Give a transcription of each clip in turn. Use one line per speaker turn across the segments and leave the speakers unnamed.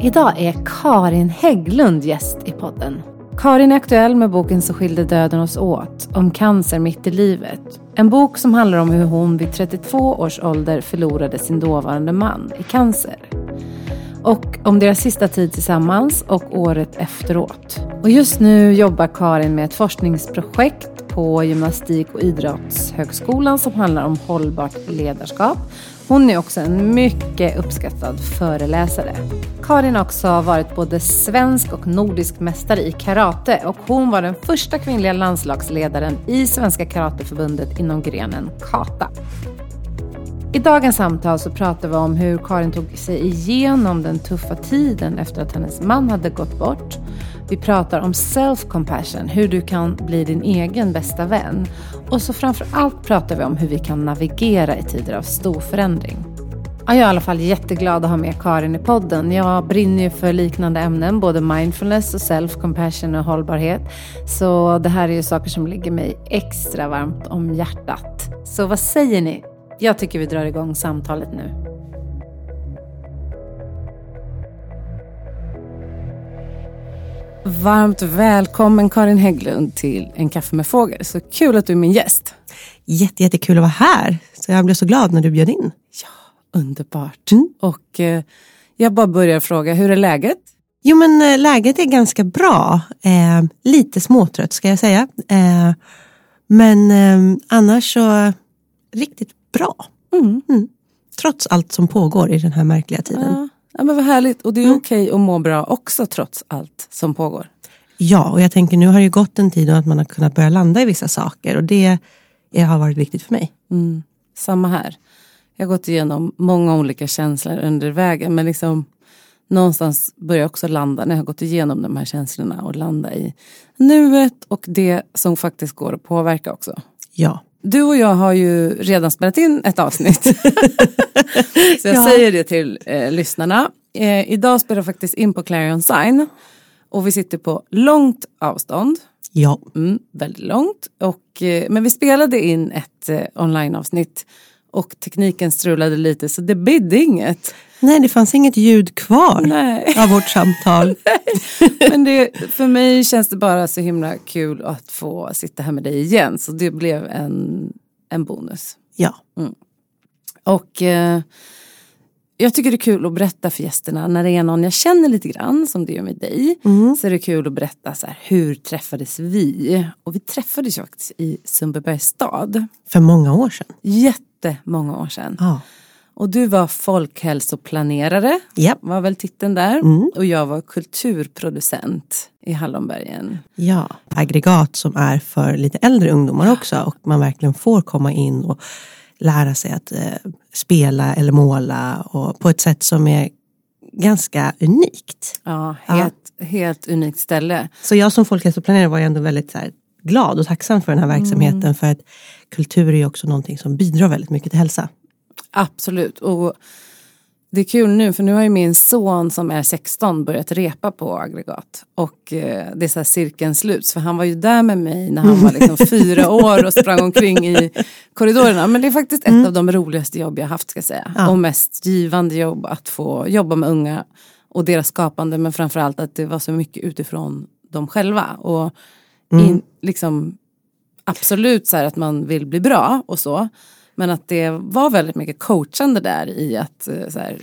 Idag är Karin Hägglund gäst i podden. Karin är aktuell med boken Så skilde döden oss åt, om cancer mitt i livet. En bok som handlar om hur hon vid 32 års ålder förlorade sin dåvarande man i cancer. Och om deras sista tid tillsammans och året efteråt. Och just nu jobbar Karin med ett forskningsprojekt på Gymnastik och idrottshögskolan som handlar om hållbart ledarskap hon är också en mycket uppskattad föreläsare. Karin har också varit både svensk och nordisk mästare i karate och hon var den första kvinnliga landslagsledaren i Svenska Karateförbundet inom grenen kata. I dagens samtal så pratar vi om hur Karin tog sig igenom den tuffa tiden efter att hennes man hade gått bort. Vi pratar om self-compassion, hur du kan bli din egen bästa vän. Och så framför allt pratar vi om hur vi kan navigera i tider av stor förändring. jag är i alla fall jätteglad att ha med Karin i podden. Jag brinner ju för liknande ämnen, både mindfulness och self-compassion och hållbarhet. Så det här är ju saker som ligger mig extra varmt om hjärtat. Så vad säger ni? Jag tycker vi drar igång samtalet nu. Varmt välkommen Karin Hägglund till En kaffe med fågel. Så kul att du är min gäst.
Jätte, jättekul att vara här. Så jag blev så glad när du bjöd in.
Ja, underbart. Mm. Och eh, jag bara börjar fråga, hur är läget?
Jo men eh, läget är ganska bra. Eh, lite småtrött ska jag säga. Eh, men eh, annars så riktigt bra. Mm. Mm. Trots allt som pågår i den här märkliga tiden.
Ja. Ja, men vad härligt. Och det är mm. okej okay att må bra också trots allt som pågår.
Ja, och jag tänker nu har det ju gått en tid och att man har kunnat börja landa i vissa saker och det har varit viktigt för mig.
Mm. Samma här. Jag har gått igenom många olika känslor under vägen men liksom någonstans börjar jag också landa när jag har gått igenom de här känslorna och landa i nuet och det som faktiskt går att påverka också.
Ja.
Du och jag har ju redan spelat in ett avsnitt. så jag ja. säger det till eh, lyssnarna. Eh, idag spelar jag faktiskt in på Clarion Sign. Och vi sitter på långt avstånd.
Ja.
Mm, väldigt långt. Och, eh, men vi spelade in ett eh, onlineavsnitt och tekniken strulade lite så det bidde inget.
Nej, det fanns inget ljud kvar Nej. av vårt samtal.
Men det, för mig känns det bara så himla kul att få sitta här med dig igen. Så det blev en, en bonus.
Ja.
Mm. Och eh, jag tycker det är kul att berätta för gästerna när det är någon jag känner lite grann som det gör med dig. Mm. Så är det kul att berätta så här, hur träffades vi? Och vi träffades ju faktiskt i Sundbybergs stad.
För många år sedan.
Jättemånga år sedan.
Ah.
Och du var folkhälsoplanerare,
yep.
var väl titeln där.
Mm.
Och jag var kulturproducent i Hallonbergen.
Ja, aggregat som är för lite äldre ungdomar också och man verkligen får komma in och lära sig att eh, spela eller måla och på ett sätt som är ganska unikt.
Ja, helt, ja. helt unikt ställe.
Så jag som folkhälsoplanerare var ändå väldigt så här, glad och tacksam för den här verksamheten mm. för att kultur är också någonting som bidrar väldigt mycket till hälsa.
Absolut. Och det är kul nu för nu har ju min son som är 16 börjat repa på aggregat. Och eh, det är så här cirkeln sluts. För han var ju där med mig när han var liksom fyra år och sprang omkring i korridorerna. Men det är faktiskt ett mm. av de roligaste jobb jag haft ska jag säga. Ja. Och mest givande jobb att få jobba med unga och deras skapande. Men framförallt att det var så mycket utifrån dem själva. Och mm. in, liksom, absolut så här att man vill bli bra och så. Men att det var väldigt mycket coachande där i att eh, här,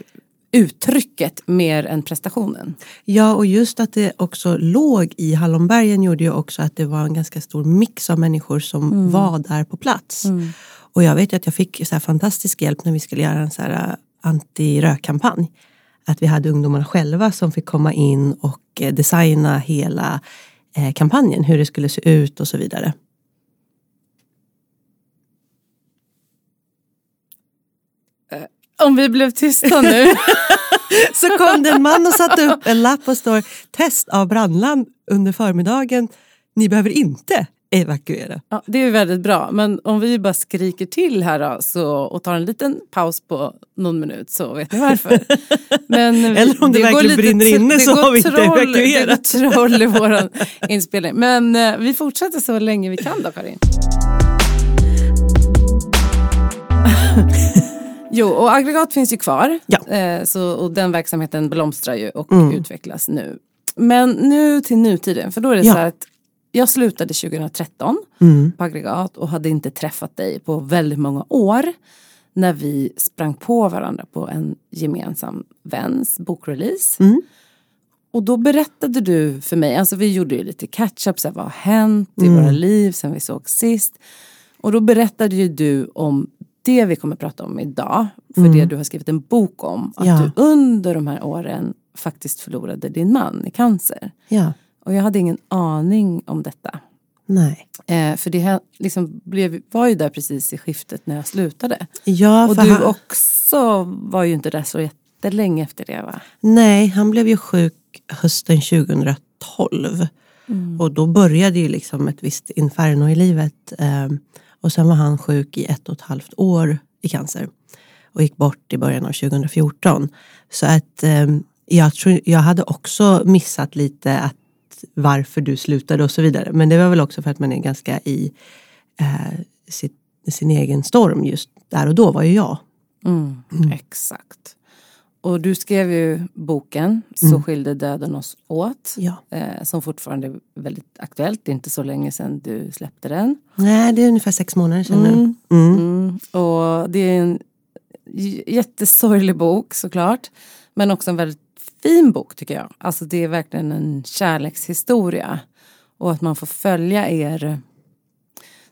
uttrycket mer än prestationen.
Ja och just att det också låg i Hallonbergen gjorde ju också att det var en ganska stor mix av människor som mm. var där på plats.
Mm.
Och jag vet att jag fick så fantastisk hjälp när vi skulle göra en så här eh, anti-rökkampanj. Att vi hade ungdomarna själva som fick komma in och eh, designa hela kampanjen, hur det skulle se ut och så vidare.
Om vi blev tysta nu.
så kom det en man och satte upp en lapp och står test av brandlarm under förmiddagen. Ni behöver inte evakuera.
Ja, det är väldigt bra, men om vi bara skriker till här då, så, och tar en liten paus på någon minut så vet ni varför.
Men Eller om det, det verkligen lite, brinner inne så har vi inte evakuerat.
Det går troll i vår inspelning. Men eh, vi fortsätter så länge vi kan då Karin. Jo, och aggregat finns ju kvar.
Ja.
Eh, så, och den verksamheten blomstrar ju och mm. utvecklas nu. Men nu till nutiden, för då är det ja. så här att jag slutade 2013 mm. på aggregat och hade inte träffat dig på väldigt många år. När vi sprang på varandra på en gemensam väns bokrelease. Mm. Och då berättade du för mig, alltså vi gjorde ju lite catch-up, vad har hänt i mm. våra liv sen vi såg sist. Och då berättade ju du om det vi kommer prata om idag. För mm. det du har skrivit en bok om. Att ja. du under de här åren faktiskt förlorade din man i cancer.
Ja.
Och jag hade ingen aning om detta.
Nej.
Eh, för det liksom blev, var ju där precis i skiftet när jag slutade.
Ja,
och du han... också var ju inte där så jättelänge efter det va?
Nej, han blev ju sjuk hösten 2012. Mm. Och då började ju liksom ett visst inferno i livet. Eh, och sen var han sjuk i ett och ett halvt år i cancer. Och gick bort i början av 2014. Så att eh, jag, tror, jag hade också missat lite att varför du slutade och så vidare. Men det var väl också för att man är ganska i eh, sitt, sin egen storm just där och då var ju jag.
Mm, mm. Exakt. Och du skrev ju boken Så mm. skilde döden oss åt.
Ja.
Eh, som fortfarande är väldigt aktuellt. Det är inte så länge sedan du släppte den.
Nej, det är ungefär sex månader sedan nu. Mm.
Mm. mm. Och det är en jättesorglig bok såklart. Men också en väldigt fin bok tycker jag. Alltså det är verkligen en kärlekshistoria. Och att man får följa er.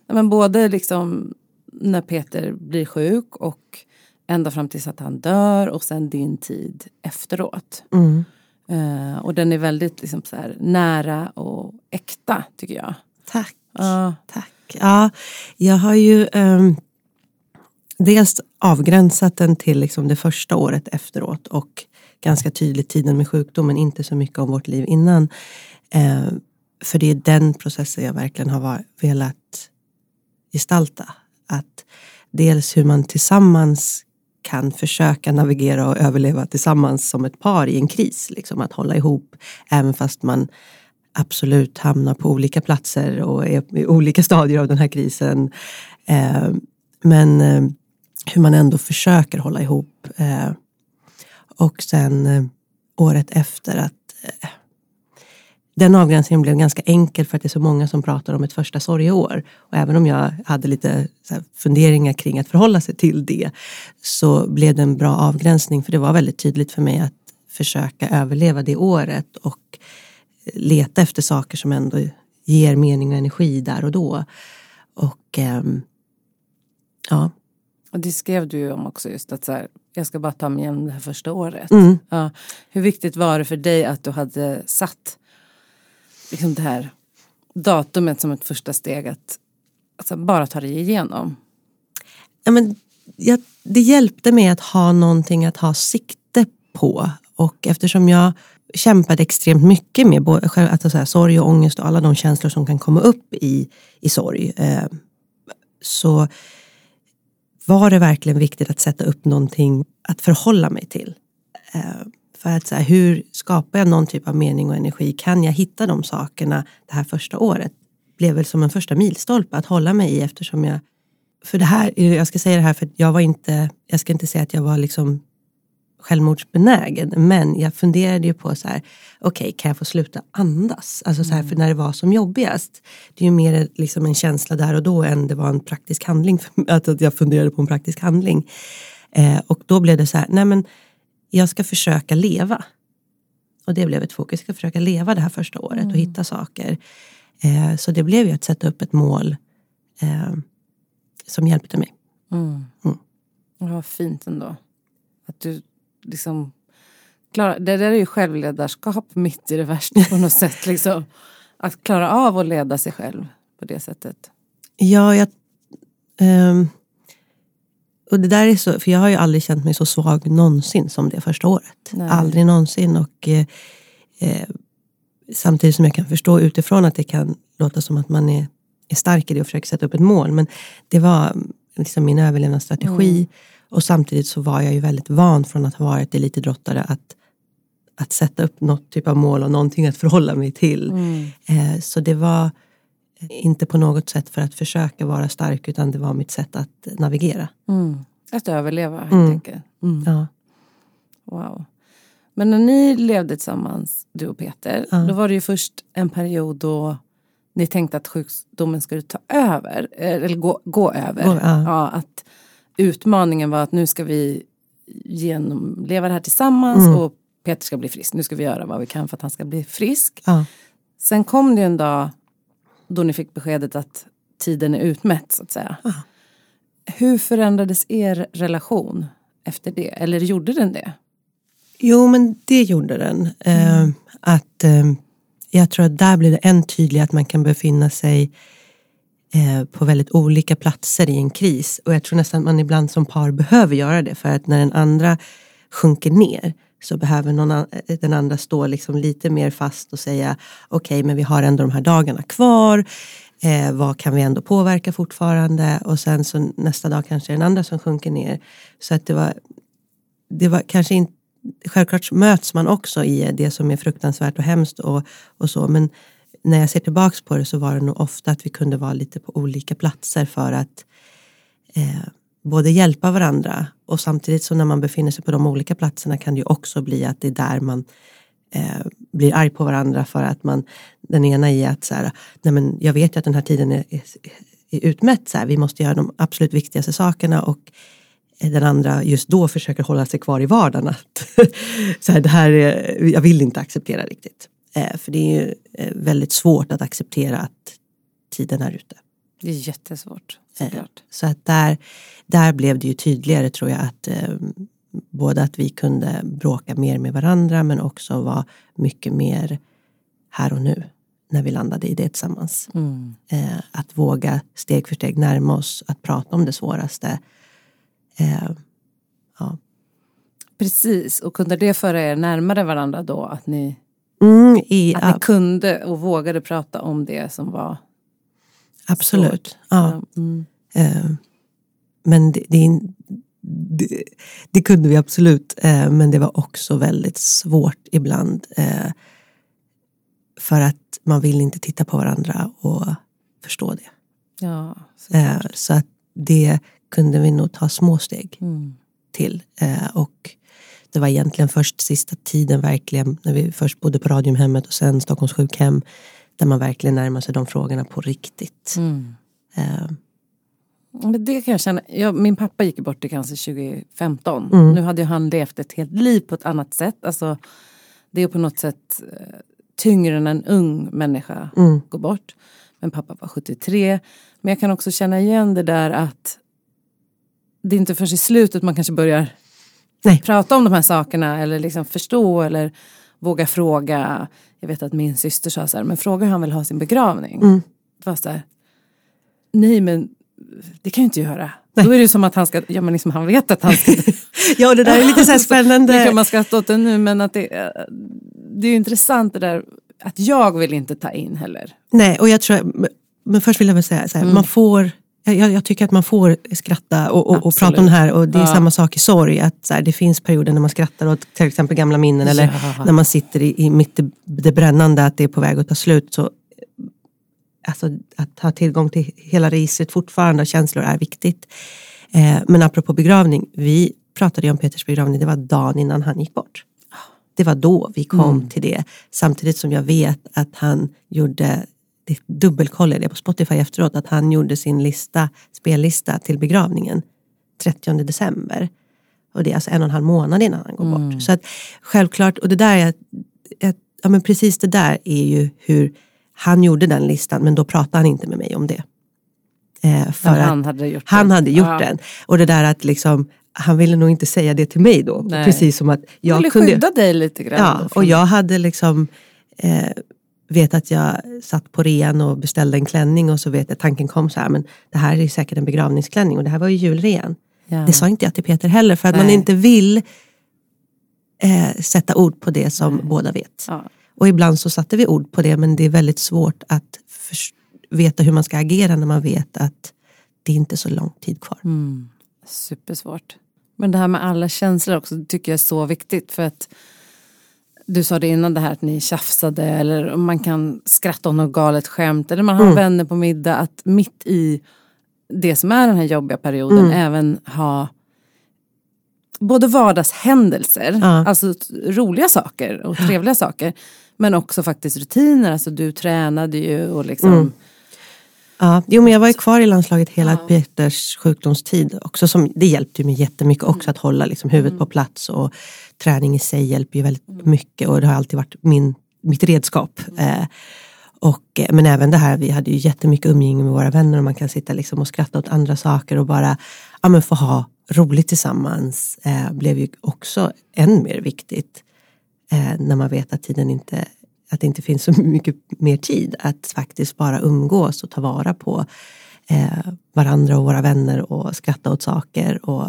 Men både liksom när Peter blir sjuk och ända fram tills att han dör och sen din tid efteråt.
Mm.
Uh, och den är väldigt liksom, så här, nära och äkta tycker jag.
Tack. Uh. Tack. Ja, jag har ju um, dels avgränsat den till liksom det första året efteråt och ganska tydligt tiden med sjukdomen, inte så mycket om vårt liv innan. Uh, för det är den processen jag verkligen har velat gestalta. Att dels hur man tillsammans kan försöka navigera och överleva tillsammans som ett par i en kris. Liksom att hålla ihop även fast man absolut hamnar på olika platser och är i olika stadier av den här krisen. Eh, men eh, hur man ändå försöker hålla ihop. Eh, och sen eh, året efter att eh, den avgränsningen blev ganska enkel för att det är så många som pratar om ett första sorgeår. Och även om jag hade lite funderingar kring att förhålla sig till det så blev det en bra avgränsning för det var väldigt tydligt för mig att försöka överleva det året och leta efter saker som ändå ger mening och energi där och då. Och ähm, ja.
Och det skrev du ju om också just att så här, jag ska bara ta mig igenom det här första året.
Mm.
Ja. Hur viktigt var det för dig att du hade satt liksom det här datumet som ett första steg att alltså, bara ta dig igenom?
Ja, men, jag, det hjälpte mig att ha någonting att ha sikte på och eftersom jag kämpade extremt mycket med både, att, så här, sorg och ångest och alla de känslor som kan komma upp i, i sorg eh, så var det verkligen viktigt att sätta upp någonting att förhålla mig till. Eh, för att så här, hur skapar jag någon typ av mening och energi? Kan jag hitta de sakerna det här första året? Blev väl som en första milstolpe att hålla mig i eftersom jag för det här, jag ska säga det här för jag var inte, jag ska inte säga att jag var liksom självmordsbenägen, men jag funderade ju på så här, okej, okay, kan jag få sluta andas? Alltså så här, för när det var som jobbigast, det är ju mer liksom en känsla där och då än det var en praktisk handling, att jag funderade på en praktisk handling. Eh, och då blev det så här, nej men jag ska försöka leva. Och det blev ett fokus, jag ska försöka leva det här första året mm. och hitta saker. Eh, så det blev ju att sätta upp ett mål eh, som hjälpte mig.
Mm. Mm. Var fint ändå. Att du liksom klara, det där är ju självledarskap mitt i det värsta på något sätt. Liksom. Att klara av att leda sig själv på det sättet.
Ja, jag, um, och det där är så, för jag har ju aldrig känt mig så svag någonsin som det första året.
Nej.
Aldrig någonsin. Och, eh, eh, samtidigt som jag kan förstå utifrån att det kan låta som att man är, är stark i det och försöker sätta upp ett mål. Men det var liksom min överlevnadsstrategi.
Mm.
Och samtidigt så var jag ju väldigt van från att ha varit elitidrottare att, att sätta upp något typ av mål och någonting att förhålla mig till.
Mm.
Eh, så det var inte på något sätt för att försöka vara stark utan det var mitt sätt att navigera.
Mm. Att överleva helt
Mm.
enkelt. Mm.
Ja.
Wow. Men när ni levde tillsammans, du och Peter,
Ja.
då var det ju först en period då ni tänkte att sjukdomen skulle ta över, eller gå, gå över.
Gå- ja.
att utmaningen var att nu ska vi genomleva det här tillsammans
Mm.
och Peter ska bli frisk. Nu ska vi göra vad vi kan för att han ska bli frisk.
Ja.
Sen kom det en dag då ni fick beskedet att tiden är utmätt så att säga.
Ja.
Hur förändrades er relation efter det? Eller gjorde den det?
Jo, men det gjorde den. Eh, att, eh, jag tror att där blir det än tydligare att man kan befinna sig eh, på väldigt olika platser i en kris. Och jag tror nästan att man ibland som par behöver göra det. För att när den andra sjunker ner så behöver någon, eh, den andra stå liksom lite mer fast och säga okej, men vi har ändå de här dagarna kvar. Eh, vad kan vi ändå påverka fortfarande? Och sen så nästa dag kanske den andra som sjunker ner. Så att det var, det var kanske inte Självklart möts man också i det som är fruktansvärt och hemskt och, och så. Men när jag ser tillbaks på det så var det nog ofta att vi kunde vara lite på olika platser för att eh, både hjälpa varandra och samtidigt så när man befinner sig på de olika platserna kan det ju också bli att det är där man eh, blir arg på varandra för att man den ena i att så här, nej men jag vet ju att den här tiden är, är, är utmätt, så här, vi måste göra de absolut viktigaste sakerna och den andra just då försöker hålla sig kvar i vardagen. Att, så här, det här är, jag vill inte acceptera riktigt. Eh, för det är ju eh, väldigt svårt att acceptera att tiden är ute.
Det är jättesvårt
Eh,
såklart.
Så att där, där blev det ju tydligare tror jag att eh, både att vi kunde bråka mer med varandra men också vara mycket mer här och nu när vi landade i det tillsammans.
Mm.
Eh, att våga steg för steg närma oss, att prata om det svåraste. Eh, ja.
Precis, och kunde det föra er närmare varandra då? Att ni,
Mm, i,
att ni kunde och vågade prata om det som var
absolut. Ja.
Mm.
Eh, men det, det, det, det kunde vi absolut. Eh, men det var också väldigt svårt ibland. Eh, för att man vill inte titta på varandra och förstå det.
Ja, så,
Eh, så att det kunde vi nog ta små steg
mm.
till. Och det var egentligen först sista tiden verkligen, när vi först bodde på Radiumhemmet och sen Stockholms sjukhem, där man verkligen närmar sig de frågorna på riktigt.
Mm. Men det kan jag känna. Jag, min pappa gick bort i cancer 2015.
Mm.
Nu hade ju han levt ett helt liv på ett annat sätt. Alltså, det är på något sätt eh, tyngre än en ung människa
Mm.
går bort. Men pappa var 73. Men jag kan också känna igen det där att det är inte förrän i slutet man kanske börjar
Nej.
prata om de här sakerna eller liksom förstå eller våga fråga. Jag vet att min syster sa så här, men fråga hur han vill ha sin begravning.
Mm.
Det var så här, nej men det kan jag inte göra.
Nej.
Då är det som att han ska, ja men liksom han vet att han ska
ja, det där är lite så här
Nu
spännande.
kan man skratta åt det nu men att det, eh, det är intressant det där att jag vill inte ta in heller.
Nej, och jag tror, men först vill jag väl säga så här,
Mm.
man får jag, jag tycker att man får skratta och, och, och prata om det här och det är
Ja.
samma sak i sorg. Att här, det finns perioder när man skrattar åt till exempel gamla minnen eller
Ja.
när man sitter i, i mitt i det brännande att det är på väg att ta slut. Så, alltså, att ha tillgång till hela registret fortfarande av känslor är viktigt. Eh, men apropå begravning, vi pratade ju om Peters begravning, det var dagen innan han gick bort. Det var då vi kom
Mm.
till det. Samtidigt som jag vet att han gjorde, det dubbelkollade på Spotify efteråt, att han gjorde sin lista, spellista till begravningen 30 december. Och det är alltså en och en halv månad innan han går
Mm.
bort. Så att självklart, och det där är, ja men precis det där är ju hur han gjorde den listan, men då pratade han inte med mig om det. Eh, för
Men
att
han hade gjort
han
det.
hade gjort
Ja.
den. Och det där att liksom, han ville nog inte säga det till mig då.
Nej.
Precis som att
Jag ville
kunde...
skydda dig lite grann.
Ja, och jag hade liksom eh, vet att jag satt på rean och beställde en klänning och så vet jag tanken kom så här, men det här är säkert en begravningsklänning och det här var ju julrean. Ja. Det sa inte jag till Peter heller för att Nej. man inte vill eh, sätta ord på det som Nej. båda vet. Ja. Och ibland så satte vi ord på det men det är väldigt svårt att veta hur man ska agera när man vet att det inte är så lång tid kvar.
Mm. Supersvårt. Men det här med alla känslor också tycker jag är så viktigt för att du sa det innan det här att ni tjafsade eller man kan skratta om något galet skämt eller man har mm. vänner på middag att mitt i det som är den här jobbiga perioden mm. även ha både vardagshändelser, ja. alltså roliga saker och trevliga saker. Men också faktiskt rutiner, alltså du tränade ju och liksom mm.
Ja, jo, men jag var ju kvar i landslaget hela ja. Peters sjukdomstid. Också som, det hjälpte mig jättemycket också att hålla liksom, huvudet mm. på plats. Och träning i sig hjälper ju väldigt mm. mycket och det har alltid varit min, mitt redskap. Mm. Eh, och, eh, men även det här, vi hade ju jättemycket umgänge med våra vänner och man kan sitta liksom och skratta åt andra saker och bara ja, men få ha roligt tillsammans eh, blev ju också än mer viktigt eh, när man vet att tiden inte att det inte finns så mycket mer tid att faktiskt bara umgås och ta vara på eh, varandra och våra vänner och skratta åt saker och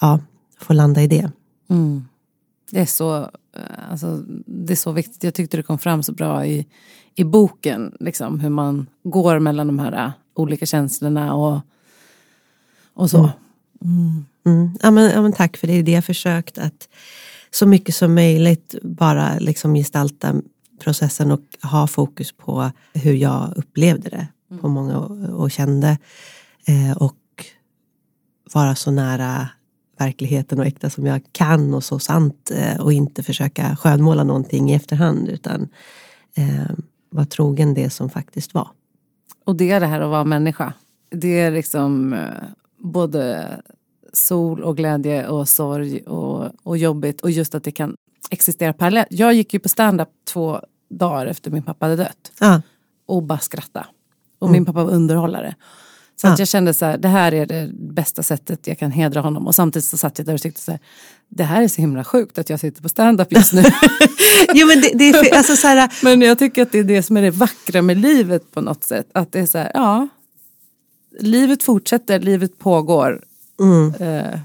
ja, få landa i det.
Mm. Det, är så, eh, alltså, det är så viktigt. Jag tyckte det kom fram så bra i, i boken, liksom, hur man går mellan de här uh, olika känslorna och, och så.
Mm. Mm. Ja, men, ja, men tack för det, är det jag försökt att så mycket som möjligt bara liksom gestalta processen och ha fokus på hur jag upplevde det mm. på många och, kände. Eh, och vara så nära verkligheten och äkta som jag kan och så sant eh, och inte försöka skönmåla någonting i efterhand utan eh, vara trogen det som faktiskt var.
Och det är det här att vara människa. Det är liksom eh, både sol och glädje och sorg och, och jobbigt och just att det kan existera parallellt. Jag gick ju på stand-up två dagar efter min pappa hade dött.
Ja.
Och bara skratta. Och mm. min pappa var underhållare. Så ja. att jag kände så här, det här är det bästa sättet jag kan hedra honom. Och samtidigt så satt jag där och tyckte så här, det här är så himla sjukt att jag sitter på stand-up just nu.
jo, men, det, det är, alltså, så här,
men jag tycker att det är det som är det vackra med livet på något sätt. Att det är så här, ja, livet fortsätter, livet pågår.
Mm. Uh.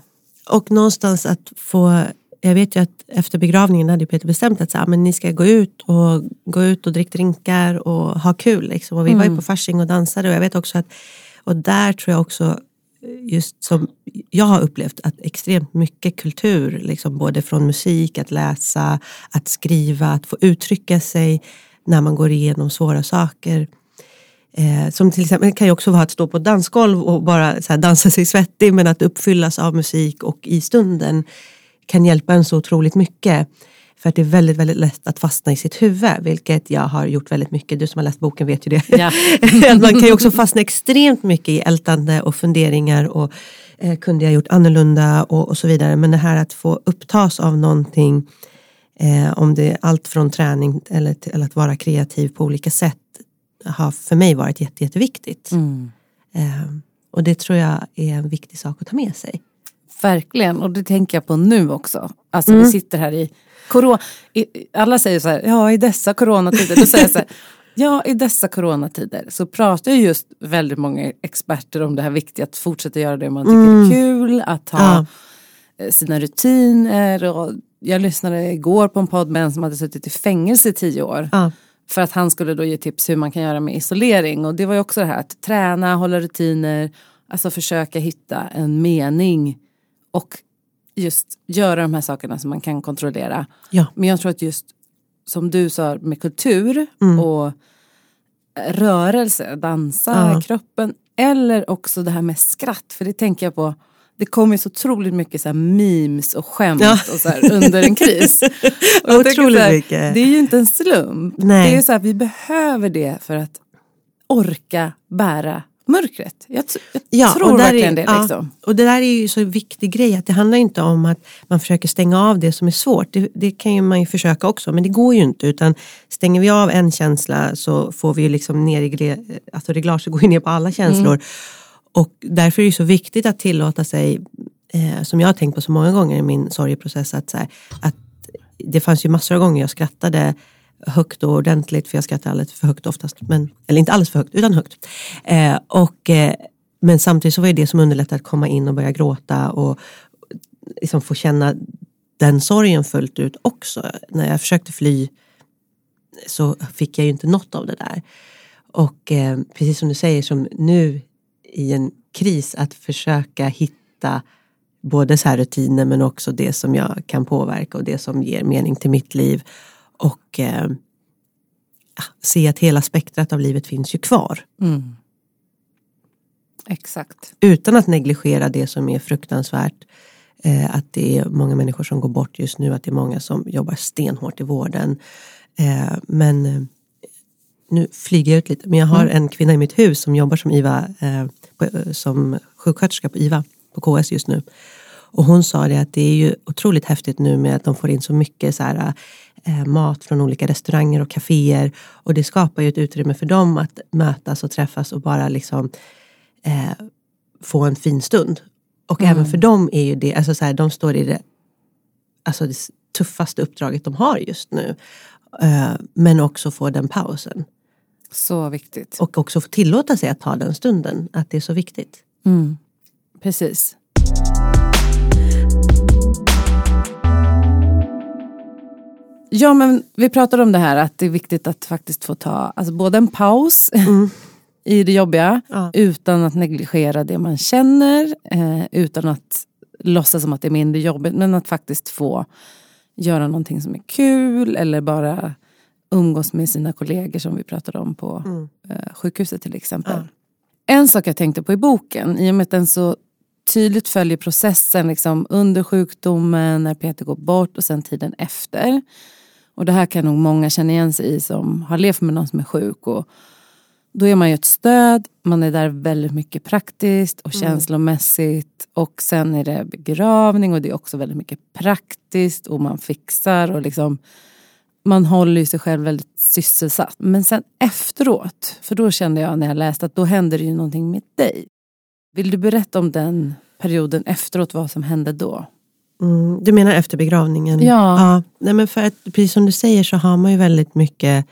Och någonstans att få jag vet ju att efter begravningen hade Peter bestämt att så, men ni ska gå ut och gå ut och dricka drinkar och ha kul. Liksom. Och vi mm. var ju mm. på Fasching och dansade och jag vet också att och där tror jag också just som jag har upplevt att extremt mycket kultur, liksom både från musik, att läsa, att skriva, att få uttrycka sig när man går igenom svåra saker. Eh, som till exempel kan ju också vara att stå på dansgolv och bara så dansa sig svettig men att uppfyllas av musik och i stunden kan hjälpa en så otroligt mycket. För att det är väldigt, väldigt lätt att fastna i sitt huvud, vilket jag har gjort väldigt mycket. Du som har läst boken vet ju det. Ja. man kan ju också fastna extremt mycket i ältande och funderingar och eh, kunde jag gjort annorlunda och, och, så vidare. Men det här att få upptas av någonting, eh, om det är allt från träning eller till att vara kreativ på olika sätt, har för mig varit jätte, jätteviktigt. Mm. Eh, och det tror jag är en viktig sak att ta med sig.
Verkligen, och det tänker jag på nu också. Alltså mm. vi sitter här i corona. Alla säger så här, ja i dessa coronatider. Då säger jag så här, ja i dessa coronatider så pratar ju just väldigt många experter om det här viktiga att fortsätta göra det man tycker mm. är kul. Att ha ja. Eh, sina rutiner. Och jag lyssnade igår på en podd med en som hade suttit i fängelse i tio år.
Ja.
För att han skulle då ge tips hur man kan göra med isolering. Och det var ju också det här att träna, hålla rutiner. Alltså försöka hitta en mening och just göra de här sakerna som man kan kontrollera.
Ja.
Men jag tror att just som du sa med kultur mm. och rörelse, dansa, ja. kroppen eller också det här med skratt. För det tänker jag på det kommer så otroligt mycket så här memes och skämt ja. och så här, under en kris.
otroligt
här,
mycket.
Det är ju inte en slump.
Nej.
Det är så här, vi behöver det för att orka bära mörkret. Jag, jag ja, tror verkligen är, det. Liksom.
Ja, och det där är ju så en viktig grej att det handlar inte om att man försöker stänga av det som är svårt. Det, det kan ju man ju försöka också men det går ju inte utan stänger vi av en känsla så får vi ju liksom ner i alltså reglaget går ju ner på alla känslor. Mm. Och därför är det så viktigt att tillåta sig, eh, som jag har tänkt på så många gånger i min sorgeprocess, att, så här, att det fanns ju massor av gånger jag skrattade högt och ordentligt, för jag skrattar alldeles för högt oftast. Men, eller inte alldeles för högt, utan högt. Eh, och, eh, men samtidigt så var det det som underlättade att komma in och börja gråta och liksom få känna den sorgen fullt ut också. När jag försökte fly så fick jag ju inte något av det där. Och eh, precis som du säger, som nu i en kris, att försöka hitta både så här rutiner men också det som jag kan påverka och det som ger mening till mitt liv. Och eh, se att hela spektrat av livet finns ju kvar.
Mm. Exakt.
Utan att negligera det som är fruktansvärt. Eh, att det är många människor som går bort just nu, att det är många som jobbar stenhårt i vården. Eh, men eh, nu flyger jag ut lite, men jag har mm. en kvinna i mitt hus som jobbar som IVA, eh, som sjuksköterska på IVA på KS just nu. Och hon sa det att det är ju otroligt häftigt nu med att de får in så mycket så här, eh, mat från olika restauranger och kaféer. Och det skapar ju ett utrymme för dem att mötas och träffas och bara liksom eh, få en fin stund. Och mm. även för dem är ju det, alltså så här, de står i det, alltså det tuffaste uppdraget de har just nu. Eh, men också få den pausen.
Så viktigt.
Och också få tillåta sig att ta den stunden, att det är så viktigt.
Mm. Precis. Ja men vi pratade om det här att det är viktigt att faktiskt få ta alltså både en paus mm. i det jobbiga ja. utan att negligera det man känner. Eh, utan att låtsas som att det är mindre jobbigt men att faktiskt få göra någonting som är kul eller bara umgås med sina kollegor som vi pratade om på mm. eh, sjukhuset till exempel. Ja. En sak jag tänkte på i boken, i och med att den så tydligt följer processen liksom, under sjukdomen, när Peter går bort och sen tiden efter. Och det här kan nog många känna igen sig i som har levt med någon som är sjuk. Och då är man ju ett stöd, man är där väldigt mycket praktiskt och mm. känslomässigt. Och sen är det begravning och det är också väldigt mycket praktiskt och man fixar och liksom man håller ju sig själv väldigt sysselsatt. Men sen efteråt, för då kände jag när jag läste att då hände det ju någonting med dig. Vill du berätta om den perioden efteråt, vad som hände då?
Mm, du menar efter begravningen?
Ja.
ja. Nej, men för att, precis som du säger så har man ju väldigt mycket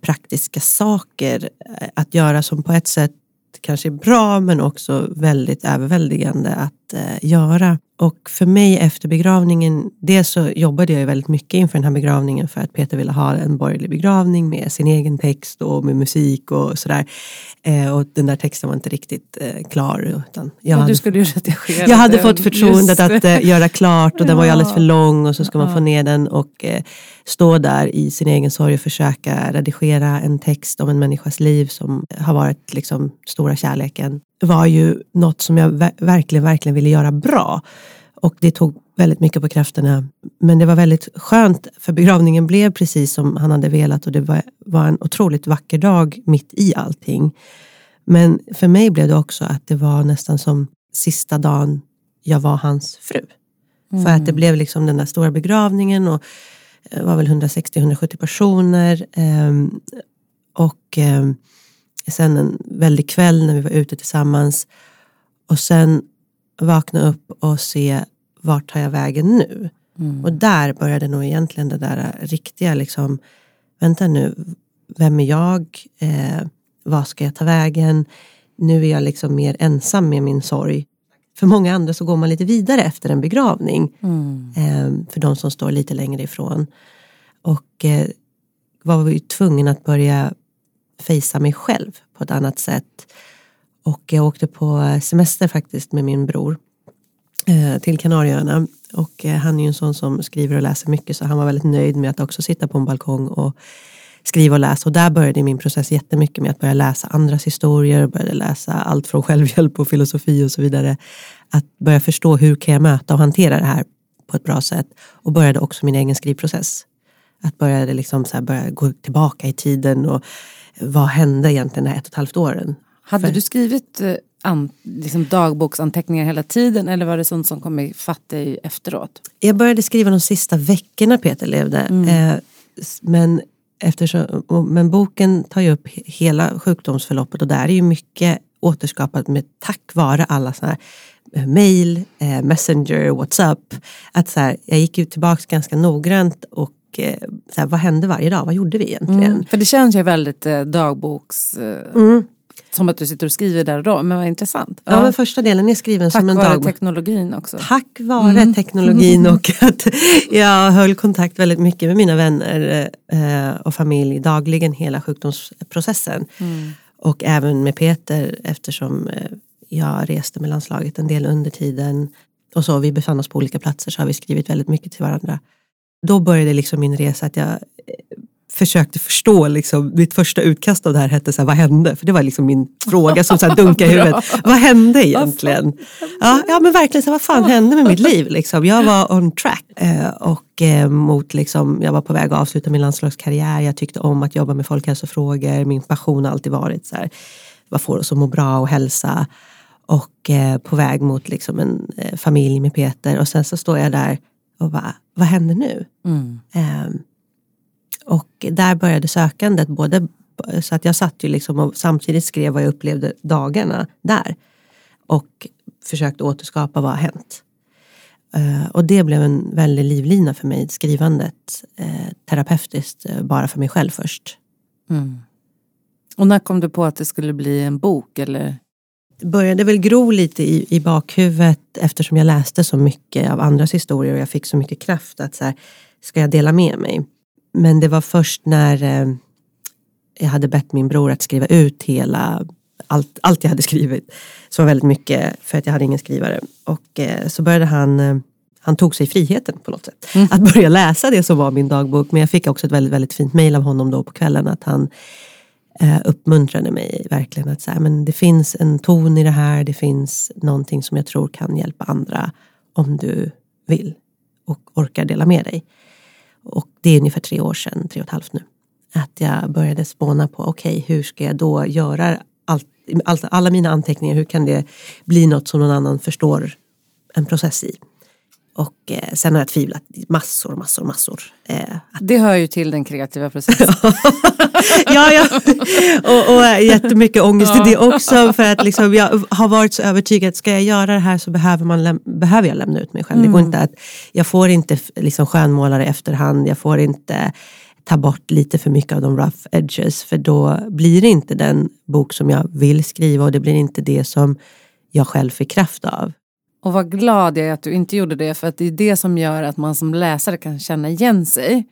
praktiska saker att göra som på ett sätt kanske är bra men också väldigt överväldigande att eh, göra. Och för mig efter begravningen, dels så jobbade jag väldigt mycket inför den här begravningen för att Peter ville ha en borgerlig begravning med sin egen text och med musik och sådär. Eh, och den där texten var inte riktigt eh, klar. Utan
jag hade, du skulle ju redigera
Jag hade fått förtroendet att eh, göra klart och den var ju alldeles för lång och så ska man få ner den och eh, stå där i sin egen sorg och försöka redigera en text om en människas liv som har varit liksom stora kärleken var ju något som jag verkligen, verkligen ville göra bra. Och det tog väldigt mycket på krafterna. Men det var väldigt skönt för begravningen blev precis som han hade velat och det var, var en otroligt vacker dag mitt i allting. Men för mig blev det också att det var nästan som sista dagen jag var hans fru. Mm. För att det blev liksom den där stora begravningen och det var väl 160-170 personer. Um, och um, sen en väldig kväll när vi var ute tillsammans. Och sen vakna upp och se vart tar jag vägen nu? Mm. Och där började nog egentligen det där riktiga, liksom, vänta nu, vem är jag? Eh, vad ska jag ta vägen? Nu är jag liksom mer ensam med min sorg. För många andra så går man lite vidare efter en begravning. Mm. Eh, för de som står lite längre ifrån. Och eh, var vi tvungen att börja fejsa mig själv på ett annat sätt. Och jag åkte på semester faktiskt med min bror eh, till Kanarieöarna. Och eh, han är ju en sån som skriver och läser mycket så han var väldigt nöjd med att också sitta på en balkong och skriva och läsa. Och där började min process jättemycket med att börja läsa andras historier, började läsa allt från självhjälp och filosofi och så vidare. Att börja förstå hur kan jag möta och hantera det här på ett bra sätt. Och började också min egen skrivprocess. Att börja, liksom så börja gå tillbaka i tiden och vad hände egentligen de här ett och ett halvt åren?
Hade För... du skrivit eh, an, liksom dagboksanteckningar hela tiden eller var det sånt som kom ifatt dig efteråt?
Jag började skriva de sista veckorna Peter levde. Mm. Eh, men, eftersom, men boken tar ju upp hela sjukdomsförloppet och där är ju mycket återskapat med tack vare alla sådana här eh, mail, eh, messenger, whatsapp. Att så här, jag gick ju tillbaka ganska noggrant och eh, så här, vad hände varje dag? Vad gjorde vi egentligen? Mm,
för det känns ju väldigt eh, dagboks...
Eh... Mm.
som att du sitter och skriver där och då, men vad intressant.
Ja, ja men första delen är skriven
Tack
som en
dagbok. Tack vare teknologin också.
Tack vare mm. teknologin och att jag höll kontakt väldigt mycket med mina vänner eh, och familj dagligen hela sjukdomsprocessen. Mm. Och även med Peter eftersom eh, jag reste med landslaget en del under tiden. Och så vi befann oss på olika platser så har vi skrivit väldigt mycket till varandra. Då började liksom min resa att jag eh, försökte förstå, liksom, mitt första utkast av det här hette så här, vad hände? För det var liksom min fråga som så här dunkade i huvudet. Vad hände egentligen? Ja, ja men verkligen, så här, vad fan hände med mitt liv? Liksom? Jag var on track. Eh, och eh, mot, liksom, jag var på väg att avsluta min landslagskarriär. Jag tyckte om att jobba med folkhälsofrågor. Min passion har alltid varit så här, vad får oss att må bra och hälsa. Och eh, på väg mot liksom, en familj med Peter. Och sen så står jag där och bara, vad händer nu? Mm. Um, och där började sökandet, både, så att jag satt ju liksom och samtidigt skrev vad jag upplevde dagarna där. Och försökte återskapa vad har hänt. Uh, och det blev en väldig livlina för mig, skrivandet. Uh, terapeutiskt, uh, bara för mig själv först. Mm.
Och när kom du på att det skulle bli en bok? Eller?
Började väl gro lite i, i bakhuvudet eftersom jag läste så mycket av andras historier och jag fick så mycket kraft att så här, ska jag dela med mig? Men det var först när eh, jag hade bett min bror att skriva ut hela allt, allt jag hade skrivit. Så var väldigt mycket för att jag hade ingen skrivare. Och eh, så började han eh, han tog sig friheten på något sätt. Mm. Att börja läsa det som var min dagbok. Men jag fick också ett väldigt, väldigt fint mail av honom då på kvällen. Att han eh, uppmuntrade mig verkligen. Att säga, men det finns en ton i det här. Det finns någonting som jag tror kan hjälpa andra. Om du vill och orkar dela med dig. Och det är ungefär tre år sedan, tre och ett halvt nu. Att jag började spåna på, okej okay, hur ska jag då göra allt, all, alla mina anteckningar, hur kan det bli något som någon annan förstår en process i? Och eh, sen har jag tvivlat massor, massor, massor. Eh,
det hör ju till den kreativa processen.
ja, ja. Och, och jättemycket ångest i det också. För att liksom, jag har varit så övertygad att ska jag göra det här så behöver, man behöver jag lämna ut mig själv. Mm. Det går mm. inte att, jag får inte liksom skönmåla i efterhand. Jag får inte ta bort lite för mycket av de rough edges. För då blir det inte den bok som jag vill skriva och det blir inte det som jag själv fick kraft av.
Och vad glad jag är att du inte gjorde det för att det är det som gör att man som läsare kan känna igen sig.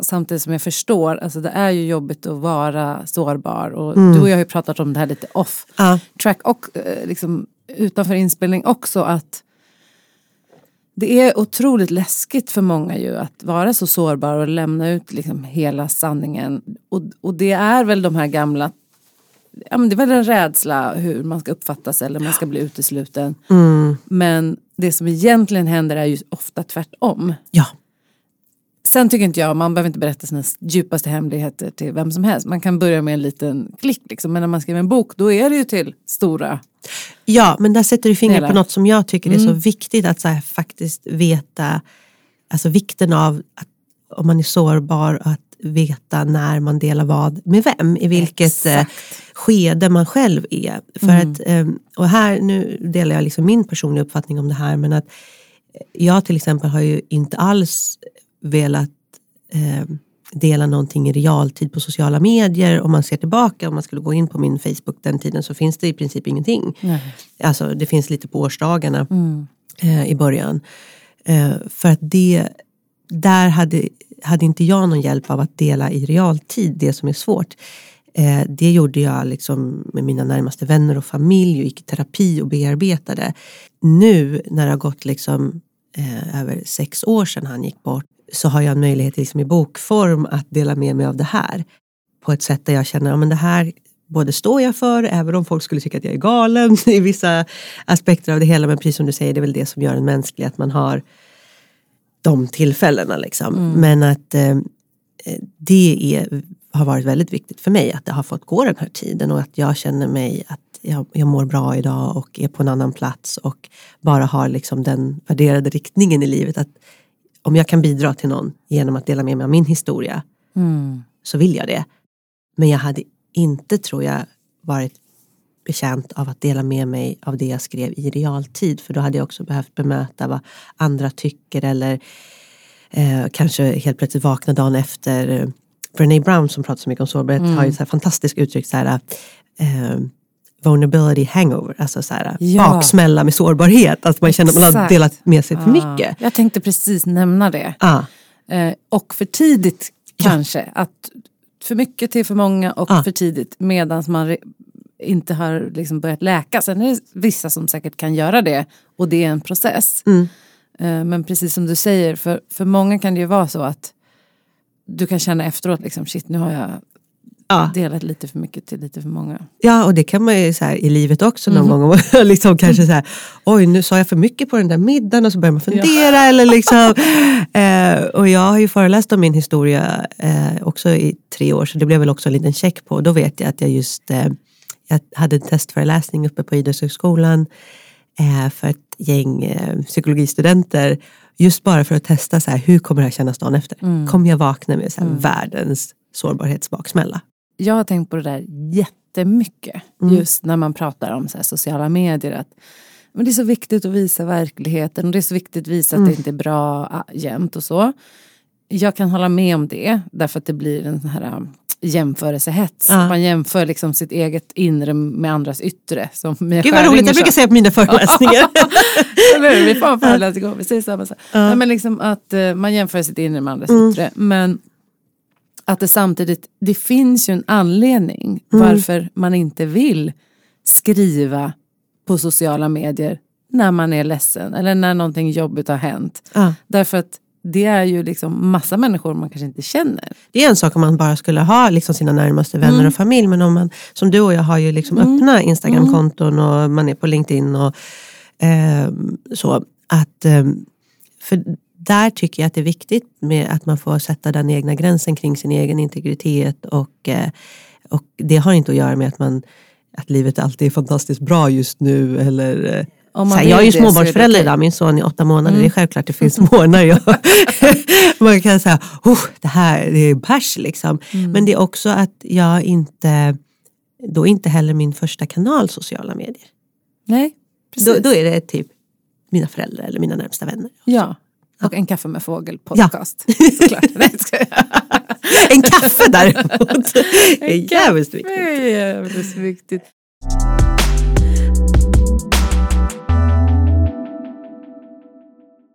Samtidigt som jag förstår, alltså det är ju jobbigt att vara sårbar och mm. du och jag har ju pratat om det här lite off ja. track och eh, liksom utanför inspelning också att det är otroligt läskigt för många ju att vara så sårbar och lämna ut liksom hela sanningen. Och, och det är väl de här gamla ja, men det väl en rädsla hur man ska uppfattas eller man ska bli utesluten. Mm. Men det som egentligen händer är ju ofta tvärtom.
Ja.
Sen tycker inte jag, man behöver inte berätta sina djupaste hemligheter till vem som helst. Man kan börja med en liten klick liksom. Men när man skriver en bok då är det ju till stora
Ja, men där sätter du fingret på något som jag tycker mm. är så mm. viktigt att så här, faktiskt veta. Alltså vikten av att om man är sårbar att veta när man delar vad med vem, i vilket eh, Exakt. skede man själv är. För mm. att, ehm, och här, nu delar jag liksom min personliga uppfattning om det här, men att jag till exempel har ju inte alls velat eh, dela någonting i realtid på sociala medier. Om man ser tillbaka, om man skulle gå in på min Facebook den tiden så finns det i princip ingenting. Nej. Alltså det finns lite på årsdagarna mm. eh, i början. Eh, för att det, där hade hade inte jag någon hjälp av att dela i realtid det som är svårt. Eh, det gjorde jag liksom med mina närmaste vänner och familj och gick i terapi och bearbetade. Nu när det har gått liksom, eh, över sex år sedan han gick bort så har jag en möjlighet liksom i bokform att dela med mig av det här. På ett sätt där jag känner att ja, det här både står jag för, även om folk skulle tycka att jag är galen i vissa aspekter av det hela. Men precis som du säger, det är väl det som gör en mänsklig, att man har de tillfällena. Liksom. Mm. Men att eh, det är, har varit väldigt viktigt för mig att det har fått gå den här tiden och att jag känner mig att jag, jag mår bra idag och är på en annan plats och bara har liksom den värderade riktningen i livet. att Om jag kan bidra till någon genom att dela med mig av min historia mm. så vill jag det. Men jag hade inte, tror jag, varit betjänt av att dela med mig av det jag skrev i realtid. För då hade jag också behövt bemöta vad andra tycker eller eh, kanske helt plötsligt vakna dagen efter. Brené Brown som pratar så mycket om sårbarhet mm. har ju så här fantastiskt uttryck så här, eh, vulnerability hangover, alltså så här,
Ja.
baksmälla med sårbarhet. Att man känner att man har delat med sig för
Ja,
mycket.
Jag tänkte precis nämna det.
Ah,
Eh, och för tidigt kanske. Att för mycket till för många och
Ja.
för tidigt medan man inte har liksom börjat läka. Sen är det vissa som säkert kan göra det och det är en process.
Mm.
Eh, men precis som du säger, för, för många kan det ju vara så att du kan känna efteråt, liksom, shit nu har jag
ja.
delat lite för mycket till lite för många.
ja, och det kan man ju så här, i livet också någon gång. Om man liksom kanske så här, oj nu sa jag för mycket på den där middagen och så börjar man fundera. Eller liksom, eh, och jag har ju föreläst om min historia eh, också i tre år så det blev väl också en liten check på. Då vet jag att jag just eh, jag hade en testföreläsning uppe på Idrottshögskolan eh, för ett gäng eh, psykologistudenter. Just bara för att testa så här, hur kommer det här kännas dagen efter. Kommer jag vakna med så här, världens sårbarhetsbaksmälla?
Jag har tänkt på det där jättemycket. Just när man pratar om så här sociala medier. Att, men det är så viktigt att visa verkligheten och det är så viktigt att visa att det inte är bra ah, jämt och så. Jag kan hålla med om det därför att det blir en sån här jämförelsehets.
Ja.
Man jämför liksom sitt eget inre med andras yttre. Som Mia
Gud vad roligt, jag brukar säga på mina föreläsningar.
Eller hur? Vi får en föreläsning vi säger samma sak. Nej, men liksom att eh, man jämför sitt inre med andras yttre. Men att det samtidigt, det finns ju en anledning varför man inte vill skriva på sociala medier när man är ledsen eller när någonting jobbigt har hänt.
Ja.
Därför att det är ju liksom massa människor man kanske inte känner.
Det är en sak om man bara skulle ha liksom sina närmaste vänner och familj. Men om man, som du och jag har ju liksom öppna Instagramkonton och man är på LinkedIn och ehm, så. Att, ehm, för där tycker jag att det är viktigt med att man får sätta den egna gränsen kring sin egen integritet. Och, eh, och det har inte att göra med att, man, att livet alltid är fantastiskt bra just nu. Eller, här, jag är ju
det är
småbarnsförälder idag, min son är åtta månader. Det är självklart det finns månader jag man kan säga oh, det här det är bärs liksom. Men det är också att jag inte, då är inte heller min första kanal sociala medier.
Nej, precis.
Då, då är det typ mina föräldrar eller mina närmsta vänner.
Ja, och en kaffe med fågel podcast. Såklart. Ska jag.
En kaffe däremot är jävligt viktigt.
Jävligt viktigt.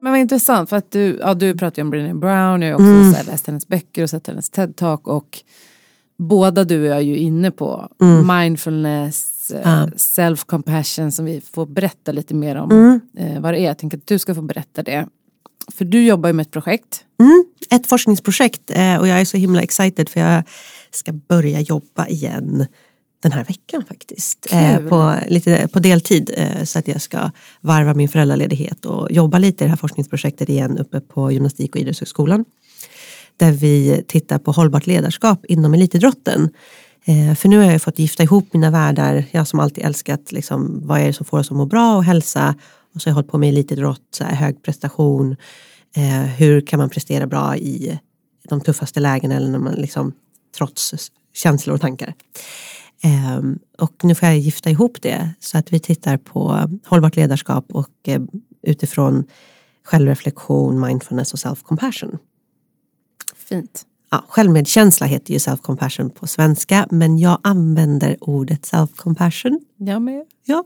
Men vad intressant för att du, ja, du pratar ju om Brené Brown, jag har också
Mm.
här, läst hennes böcker och sett hennes TED-talk och båda du är ju inne på mindfulness,
Mm. Ja.
self-compassion som vi får berätta lite mer om
Mm.
eh, vad det är. Jag tänker att du ska få berätta det. För du jobbar ju med ett projekt.
Mm, ett forskningsprojekt eh, och jag är så himla excited för jag ska börja jobba igen den här veckan faktiskt. Eh, på, lite, på deltid eh, så att jag ska varva min föräldraledighet och jobba lite i det här forskningsprojektet igen uppe på Gymnastik och idrottshögskolan. Där vi tittar på hållbart ledarskap inom elitidrotten. Eh, för nu har jag fått gifta ihop mina världar. Jag som alltid älskat liksom, vad är det som får oss att må bra och hälsa. Och så har jag hållit på med elitidrott, så här, hög prestation. Eh, hur kan man prestera bra i de tuffaste lägena eller när man liksom, trots känslor och tankar. Ehm, och nu får jag gifta ihop det så att vi tittar på hållbart ledarskap och eh, utifrån självreflektion, mindfulness och self-compassion.
Fint.
Ja, självmedkänsla heter ju self-compassion på svenska men jag använder ordet self-compassion.
Jag med.
Ja,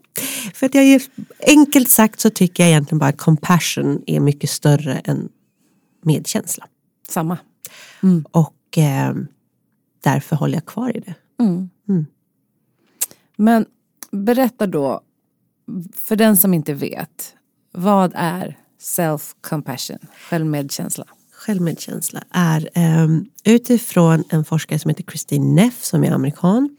för att jag är, enkelt sagt så tycker jag egentligen bara att compassion är mycket större än medkänsla.
Samma.
Och eh, därför håller jag kvar i det.
Men berätta då, för den som inte vet, vad är self-compassion, självmedkänsla?
Självmedkänsla är um, utifrån en forskare som heter Christine Neff som är amerikan.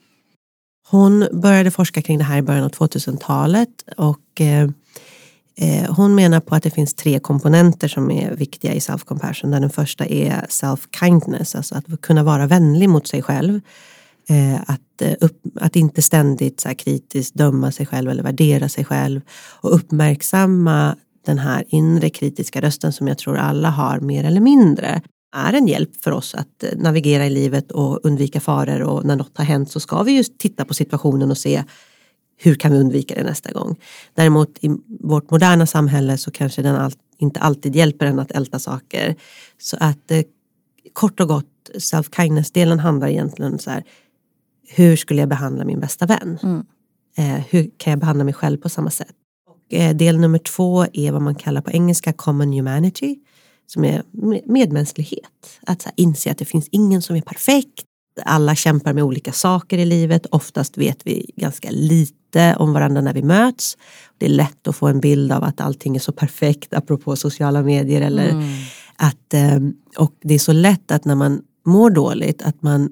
Hon började forska kring det här i början av 2000-talet och ehm, eh, hon menar på att det finns tre komponenter som är viktiga i self-compassion. Den första är self-kindness, alltså att kunna vara vänlig mot sig själv. Eh, att, eh, upp, att inte ständigt så här, kritiskt döma sig själv eller värdera sig själv och uppmärksamma den här inre kritiska rösten som jag tror alla har mer eller mindre är en hjälp för oss att eh, navigera i livet och undvika faror och när något har hänt så ska vi just titta på situationen och se hur kan vi undvika det nästa gång. Däremot i vårt moderna samhälle så kanske den all, inte alltid hjälper en att älta saker. Så att eh, kort och gott self-kindness-delen handlar egentligen så här hur skulle jag behandla min bästa vän? Eh, hur kan jag behandla mig själv på samma sätt? Och, eh, del nummer två är vad man kallar på engelska common humanity som är medmänsklighet. Att så här, inse att det finns ingen som är perfekt. Alla kämpar med olika saker i livet. Oftast vet vi ganska lite om varandra när vi möts. Det är lätt att få en bild av att allting är så perfekt apropå sociala medier. Eller mm. att, eh, och det är så lätt att när man mår dåligt att man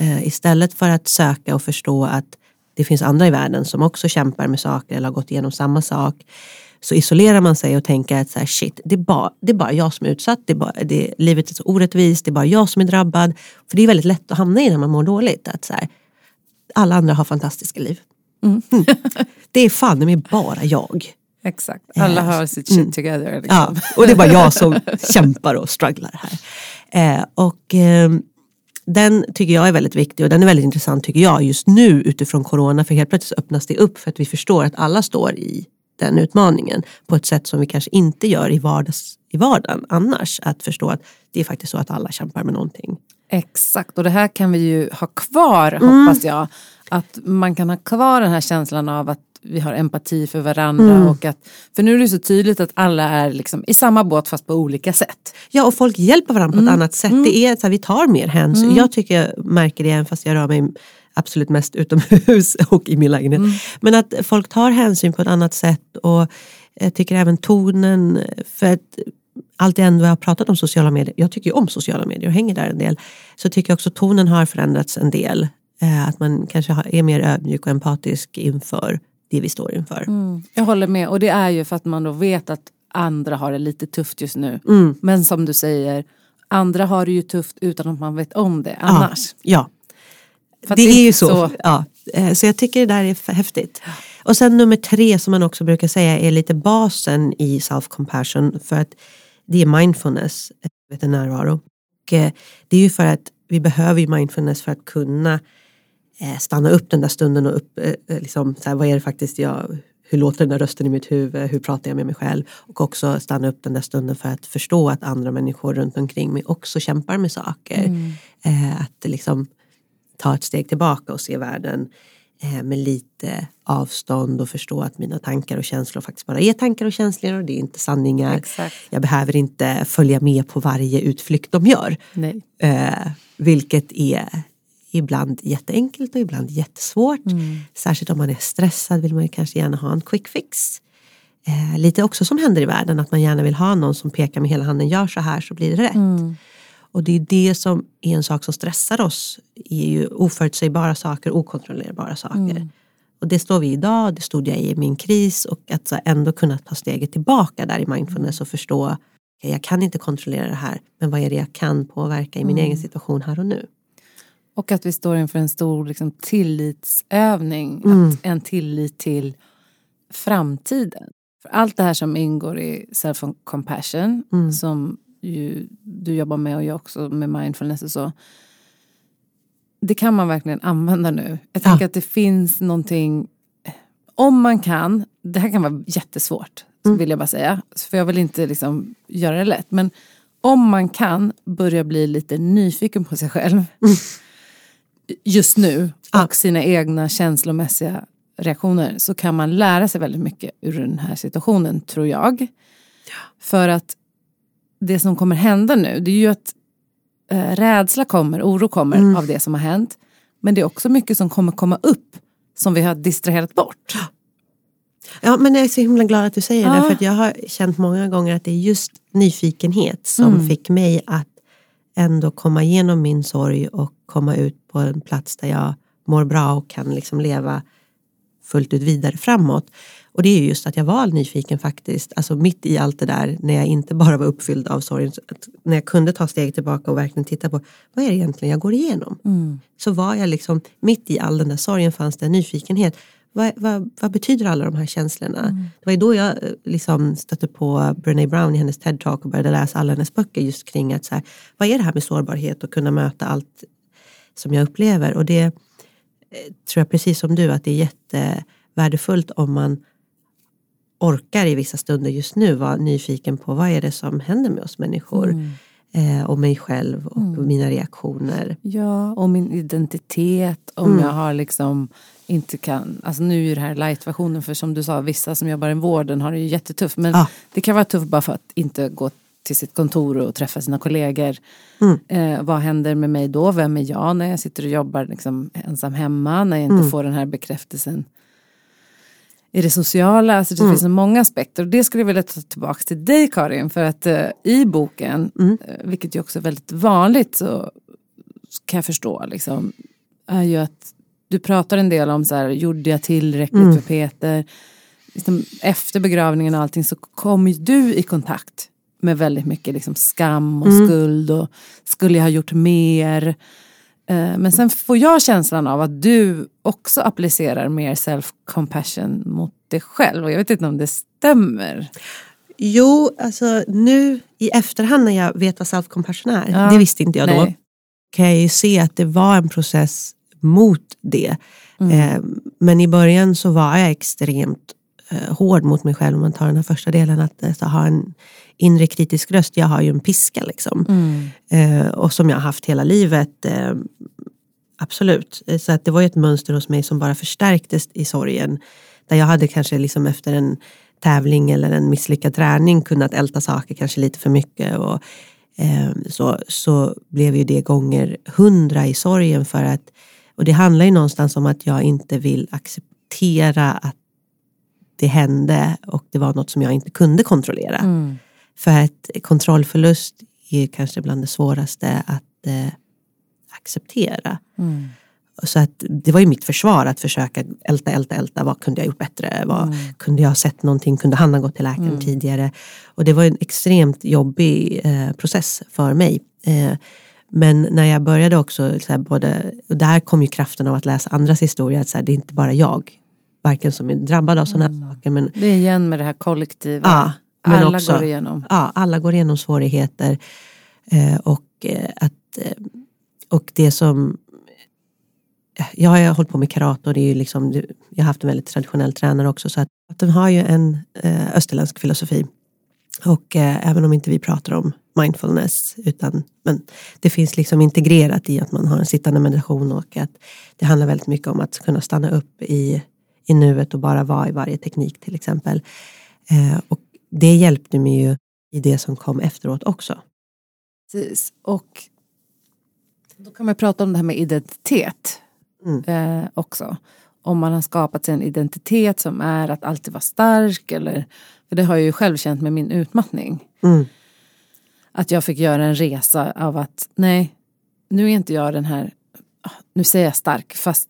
eh, istället för att söka och förstå att det finns andra i världen som också kämpar med saker eller har gått igenom samma sak så isolerar man sig och tänker att så här, shit, det är, bara, det är bara jag som är utsatt, det är bara, det, livet är så orättvist, det är bara jag som är drabbad. För det är väldigt lätt att hamna i när man mår dåligt. Att så här, alla andra har fantastiska liv. Mm. Mm. Det är fan med bara jag.
Exakt, alla har sitt shit mm. together. Liksom.
Ja, och det är bara jag som kämpar och strugglar här. Eh, och eh, den tycker jag är väldigt viktig och den är väldigt intressant tycker jag just nu utifrån corona för helt plötsligt öppnas det upp för att vi förstår att alla står i den utmaningen på ett sätt som vi kanske inte gör i, vardags, i vardagen annars. Att förstå att det är faktiskt så att alla kämpar med någonting.
Exakt och det här kan vi ju ha kvar mm. hoppas jag. Att man kan ha kvar den här känslan av att vi har empati för varandra. Mm. Och att, för nu är det så tydligt att alla är liksom i samma båt fast på olika sätt.
Ja och folk hjälper varandra på ett mm. annat sätt. Mm. Det är så här, vi tar mer hänsyn. Mm. Jag tycker jag märker det även fast jag rör mig absolut mest utomhus och i min lägenhet. Mm. Men att folk tar hänsyn på ett annat sätt och jag tycker även tonen, för att allt det ändå jag har pratat om sociala medier, jag tycker ju om sociala medier och hänger där en del, så tycker jag också tonen har förändrats en del. Eh, att man kanske är mer ödmjuk och empatisk inför det vi står inför.
Mm, jag håller med och det är ju för att man då vet att andra har det lite tufft just nu. Mm. Men som du säger, andra har det ju tufft utan att man vet om det annars.
Ja, ja. det är ju så. så. Ja. Eh, så jag tycker det där är häftigt. Och sen nummer tre som man också brukar säga är lite basen i self-compassion för att det är mindfulness, vet, närvaro. Och eh, det är ju för att vi behöver mindfulness för att kunna Eh, stanna upp den där stunden och upp, eh, eh, liksom, så här, vad är det faktiskt jag, hur låter den där rösten i mitt huvud, hur pratar jag med mig själv? Och också stanna upp den där stunden för att förstå att andra människor runt omkring mig också kämpar med saker. Mm. Eh, att liksom ta ett steg tillbaka och se världen eh, med lite avstånd och förstå att mina tankar och känslor faktiskt bara är tankar och känslor och det är inte sanningar.
Exakt.
Jag behöver inte följa med på varje utflykt de gör.
Eh,
vilket är ibland jätteenkelt och ibland jättesvårt. Mm. Särskilt om man är stressad vill man kanske gärna ha en quick fix. Eh, lite också som händer i världen att man gärna vill ha någon som pekar med hela handen, gör så här så blir det rätt. Mm. Och det är det som är en sak som stressar oss, är ju oförutsägbara saker, okontrollerbara saker. Mm. Och det står vi idag, det stod jag i min kris och att ändå kunna ta steget tillbaka där i mindfulness och förstå jag kan inte kontrollera det här, men vad är det jag kan påverka i min mm. egen situation här och nu?
Och att vi står inför en stor liksom, tillitsövning. Mm. Att en tillit till framtiden. För allt det här som ingår i self-compassion mm. som ju du jobbar med och jag också med mindfulness och så. Det kan man verkligen använda nu. Jag tänker ja. att det finns någonting om man kan, det här kan vara jättesvårt mm. vill jag bara säga. För jag vill inte liksom göra det lätt. Men om man kan börja bli lite nyfiken på sig själv. Just nu och sina egna känslomässiga reaktioner så kan man lära sig väldigt mycket ur den här situationen tror jag. Ja. För att det som kommer hända nu det är ju att eh, rädsla kommer, oro kommer mm. av det som har hänt. Men det är också mycket som kommer komma upp som vi har distraherat bort.
Ja men jag är så himla glad att du säger ja. det för att jag har känt många gånger att det är just nyfikenhet som mm. fick mig att ändå komma igenom min sorg och komma ut på en plats där jag mår bra och kan liksom leva fullt ut vidare framåt. Och det är just att jag var nyfiken faktiskt, alltså mitt i allt det där när jag inte bara var uppfylld av sorgen, när jag kunde ta steg tillbaka och verkligen titta på vad är det egentligen jag går igenom? Mm. Så var jag liksom, mitt i all den där sorgen fanns det en nyfikenhet. Vad, vad, vad, betyder alla de här känslorna? Mm. Det var ju då jag eh, liksom stötte på Brené Brown i hennes TED-talk och började läsa alla hennes böcker just kring att så här, vad är det här med sårbarhet och kunna möta allt som jag upplever. Och det eh, tror jag precis som du att det är jättevärdefullt om man orkar i vissa stunder just nu vara nyfiken på vad är det som händer med oss människor. Mm. eh, och mig själv och
Mm.
mina reaktioner.
Ja, och min identitet. Om
Mm.
jag har liksom inte kan, alltså nu är det här light-versionen för som du sa, vissa som jobbar i vården har det ju jättetufft. Men
Ja.
det kan vara tufft bara för att inte gå till sitt kontor och träffa sina kollegor.
Mm.
Eh, vad händer med mig då? Vem är jag när jag sitter och jobbar liksom ensam hemma? När jag inte
Mm.
får den här bekräftelsen i det sociala. Alltså det
Mm.
finns så många aspekter. Och det skulle jag vilja ta tillbaka till dig Karin. För att eh, i boken,
Mm.
eh, vilket ju också är väldigt vanligt så kan jag förstå liksom, är ju att du pratar en del om så här, gjorde jag tillräckligt
Mm.
för Peter? Liksom, efter begravningen och allting så kom ju du i kontakt med väldigt mycket liksom, skam och
Mm.
skuld och skulle jag ha gjort mer? Eh, Men sen får jag känslan av att du också applicerar mer self-compassion mot dig själv och jag vet inte om det stämmer.
Jo, alltså nu i efterhand när jag vet vad self-compassion är,
Ja.
det visste inte jag då,
Nej.
kan jag ju se att det var en process mot det.
Mm.
Eh, men i början så var jag extremt hård mot mig själv om man tar den här första delen, att eh, ha en inre kritisk röst. Jag har ju en piska liksom.
Mm.
Eh, och som jag har haft hela livet. Eh, absolut. Eh, Så att det var ju ett mönster hos mig som bara förstärktes i sorgen. Där jag hade kanske liksom efter en tävling eller en misslyckad träning kunnat älta saker kanske lite för mycket. Och, eh, så, så blev ju det gånger hundra i sorgen för att och det handlar ju någonstans om att jag inte vill acceptera att det hände och det var något som jag inte kunde kontrollera.
Mm.
För att kontrollförlust är kanske bland det svåraste att eh, acceptera.
Mm.
Så att det var ju mitt försvar att försöka älta, älta, älta. Vad kunde jag gjort bättre? Vad,
Mm.
Kunde jag ha sett någonting? Kunde han ha gått till läkaren
Mm.
tidigare? Och det var en extremt jobbig eh, process för mig. Eh, men när jag började också, så här, både, och där kom ju kraften av att läsa andras historier. Att så här, det är inte bara jag, varken som är drabbad av sådana
Mm.
här saker. Men,
Det är igen med det här kollektiva.
ja, men
Alla
också,
går igenom.
ja, alla går igenom svårigheter. Eh, och, eh, att, eh, och det som... Jag har hållit på med karate och det är ju liksom, jag har haft en väldigt traditionell tränare också. Så att, att den har ju en eh, österländsk filosofi. Och eh, även om inte vi pratar om mindfulness, utan, men det finns liksom integrerat i att man har en sittande meditation och att det handlar väldigt mycket om att kunna stanna upp i, i nuet och bara vara i varje teknik till exempel. Eh, och det hjälpte mig ju i det som kom efteråt också.
Precis. Och då kan man prata om det här med identitet
Mm.
eh, också. Om man har skapat sig en identitet som är att alltid vara stark. Eller, för det har jag ju själv känt med min utmattning.
Mm.
Att jag fick göra en resa av att nej, nu är inte jag den här, ah, nu säger jag stark fast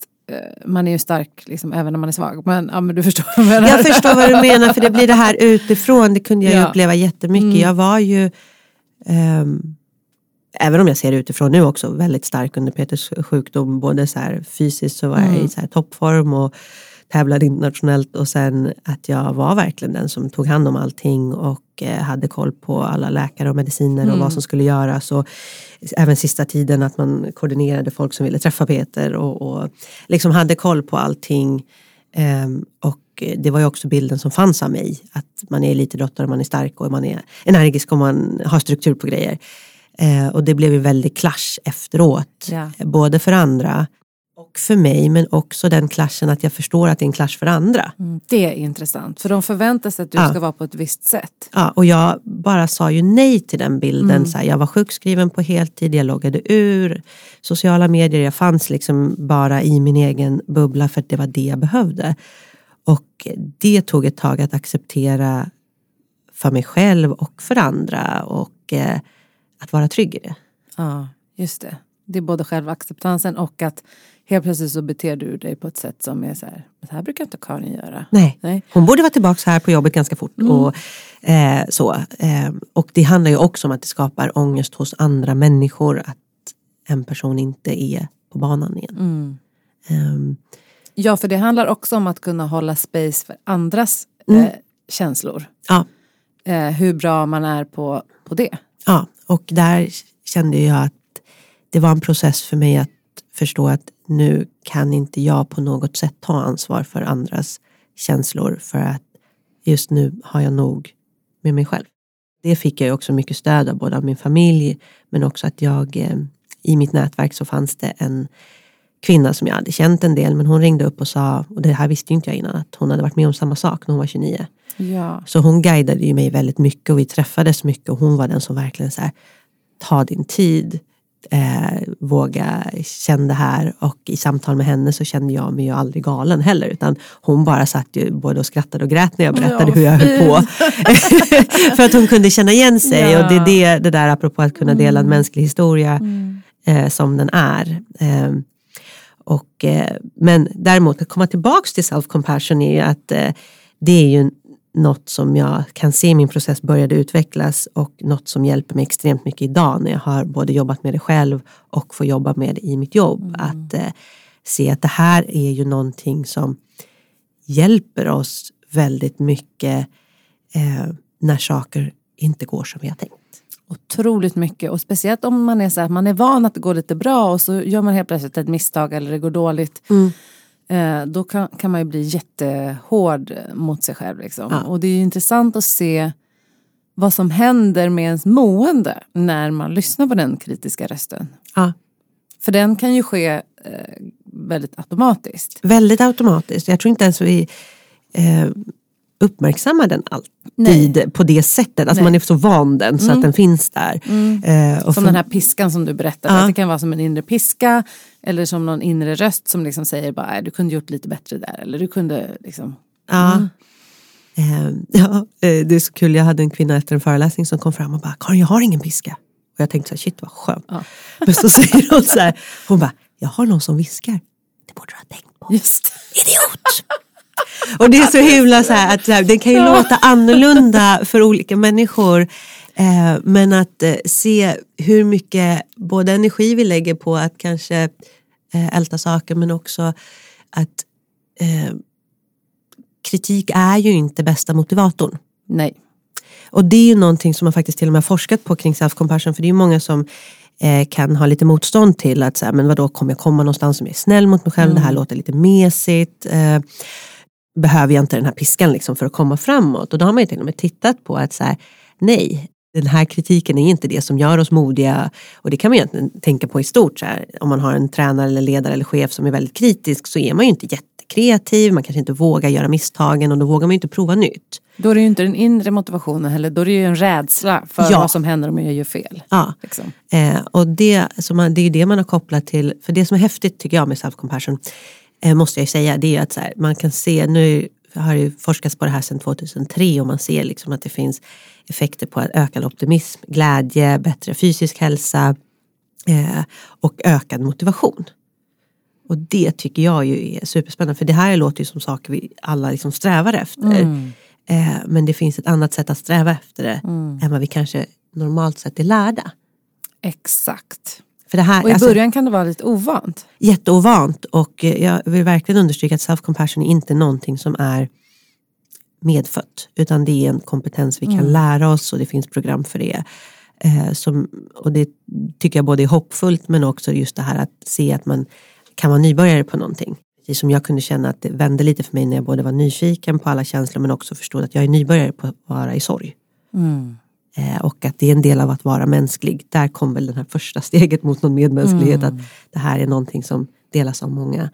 man är ju stark liksom, även när man är svag. Men, ja, men du förstår vad jag menar.
Jag förstår vad du menar för det blir det här utifrån. Det kunde jag
Ja.
uppleva jättemycket.
Mm.
Jag var ju, ehm, även om jag ser det utifrån nu också, väldigt stark under Peters sjukdom. Både så här, fysiskt så var jag
Mm.
i så här, toppform och tävlade internationellt. Och sen att jag var verkligen den som tog hand om allting och eh, hade koll på alla läkare och mediciner och
Mm.
vad som skulle göras. Och även sista tiden att man koordinerade folk som ville träffa Peter och, och liksom hade koll på allting. Ehm, och det var ju också bilden som fanns av mig. Att man är elitidrottare, man är stark och man är energisk och man har struktur på grejer. Eh, och det blev ju väldigt clash efteråt.
Ja.
Både för andra och för mig men också den clashen att jag förstår att det är en clash för andra.
Mm, det är intressant. För de förväntar sig att du
Ja.
ska vara på ett visst sätt.
Ja, och jag bara sa ju nej till den bilden.
Mm.
Så här, jag var sjukskriven på heltid, jag loggade ur sociala medier. Jag fanns liksom bara i min egen bubbla för att det var det jag behövde. Och det tog ett tag att acceptera för mig själv och för andra och eh, att vara trygg i det.
Ja, just det. Det är både självacceptansen och att helt plötsligt så beter du dig på ett sätt som är så här, det här brukar inte Karin göra.
Nej.
Nej.
Hon borde vara tillbaka här på jobbet ganska fort.
Mm.
Och, eh, så. Eh, och det handlar ju också om att det skapar ångest hos andra människor att en person inte är på banan igen.
Mm.
Ehm,
Ja, för det handlar också om att kunna hålla space för andras
Mm.
eh, känslor.
ja,
Eh, hur bra man är på, på det.
ja, och där kände jag att det var en process för mig att förstå att nu kan inte jag på något sätt ta ansvar för andras känslor för att just nu har jag nog med mig själv. Det fick jag också mycket stöd av både av min familj men också att jag eh, i mitt nätverk så fanns det en kvinna som jag hade känt en del men hon ringde upp och sa, och det här visste inte jag innan, att hon hade varit med om samma sak när hon var 29.
Ja.
Så hon guidade ju mig väldigt mycket och vi träffades mycket och hon var den som verkligen så här, ta din tid, eh, våga känna det här och i samtal med henne så kände jag mig ju aldrig galen heller utan hon bara satt ju både och skrattade och grät när jag berättade
Ja,
hur jag höll på. För att hon kunde känna igen sig
Ja.
och det är det, det där apropå att kunna dela en mänsklig historia
Mm.
eh, som den är. Eh, och, men däremot att komma tillbaks till self-compassion är ju att eh, det är ju något som jag kan se i min process började utvecklas och något som hjälper mig extremt mycket idag när jag har både jobbat med det själv och får jobba med det i mitt jobb. Att eh, se att det här är ju någonting som hjälper oss väldigt mycket eh, när saker inte går som vi har tänkt.
Otroligt mycket och speciellt om man är så här, man är van att det går lite bra och så gör man helt plötsligt ett misstag eller det går dåligt. Eh, då kan, kan man ju bli jättehård mot sig själv. Liksom.
Ja.
Och det är ju intressant att se vad som händer med ens mående när man lyssnar på den kritiska rösten.
Ja,
För den kan ju ske eh, väldigt automatiskt.
väldigt automatiskt. Jag tror inte ens vi eh, uppmärksammar den alltid
Nej.
på det sättet. Alltså
Nej.
man är så van den så att den finns där. Eh, och
Som
för-
den här piskan som du berättade.
Ja.
Att det kan vara som en inre piska. Eller som någon inre röst som liksom säger bara, "Nej, du kunde gjort lite bättre där. Eller du kunde liksom.
Ja. Eh, ja, eh, det är så kul, jag hade en kvinna efter en föreläsning som kom fram och bara Karin jag har ingen piska. Och jag tänkte så här, shit vad skönt.
Ja.
Men så säger hon så här, hon bara jag har någon som viskar. Det borde du ha tänkt på.
Just
Idiot! Och det är så himla så här att så det kan ju låta annorlunda för olika människor. Eh, men att eh, se hur mycket både energi vi lägger på att kanske eh, älta saker men också att kritik är ju inte bästa motivatorn.
Nej.
Och det är ju någonting som man faktiskt till och med forskat på kring self-compassion för det är ju många som kan ha lite motstånd till att säga, men vadå kommer jag komma någonstans som är snäll mot mig själv, det här låter lite mesigt. Eh, behöver jag inte den här piskan liksom för att komma framåt? Och då har man ju till och med tittat på att så här, nej, den här kritiken är inte det som gör oss modiga. Och det kan man egentligen tänka på i stort. Så här, om man har en tränare eller ledare eller chef som är väldigt kritisk så är man ju inte jättekreativ, man kanske inte vågar göra misstagen och då vågar man ju inte prova nytt.
Då är det ju inte den inre motivationen heller. Då är det ju en rädsla för
Ja.
vad som händer om jag gör fel.
Ja.
Liksom.
Eh, och det, som man, det är ju det man har kopplat till, för det som är häftigt tycker jag med self-compassion, eh, måste jag ju säga, det är ju att här, man kan se, nu har det forskats på det här sedan 2003 och man ser liksom att det finns effekter på ökad optimism, glädje, bättre fysisk hälsa eh, och ökad motivation. Och det tycker jag ju är superspännande för det här låter ju som saker vi alla liksom strävar efter. Eh, men det finns ett annat sätt att sträva efter det än vad vi kanske normalt sett är lärda.
Exakt.
För det här,
Och i
alltså,
början kan det vara lite ovant.
jätteovant och eh, jag vill verkligen understryka att self-compassion är inte någonting som är medfött utan det är en kompetens vi kan lära oss och det finns program för det. Eh, som, och det tycker jag både är hoppfullt men också just det här att se att man kan vara nybörjare på någonting. Precis som jag kunde känna att det vände lite för mig när jag både var nyfiken på alla känslor men också förstod att jag är nybörjare på att vara i sorg. Eh, och att det är en del av att vara mänsklig. Där kom väl det här första steget mot någon medmänsklighet. Att det här är någonting som delas av många.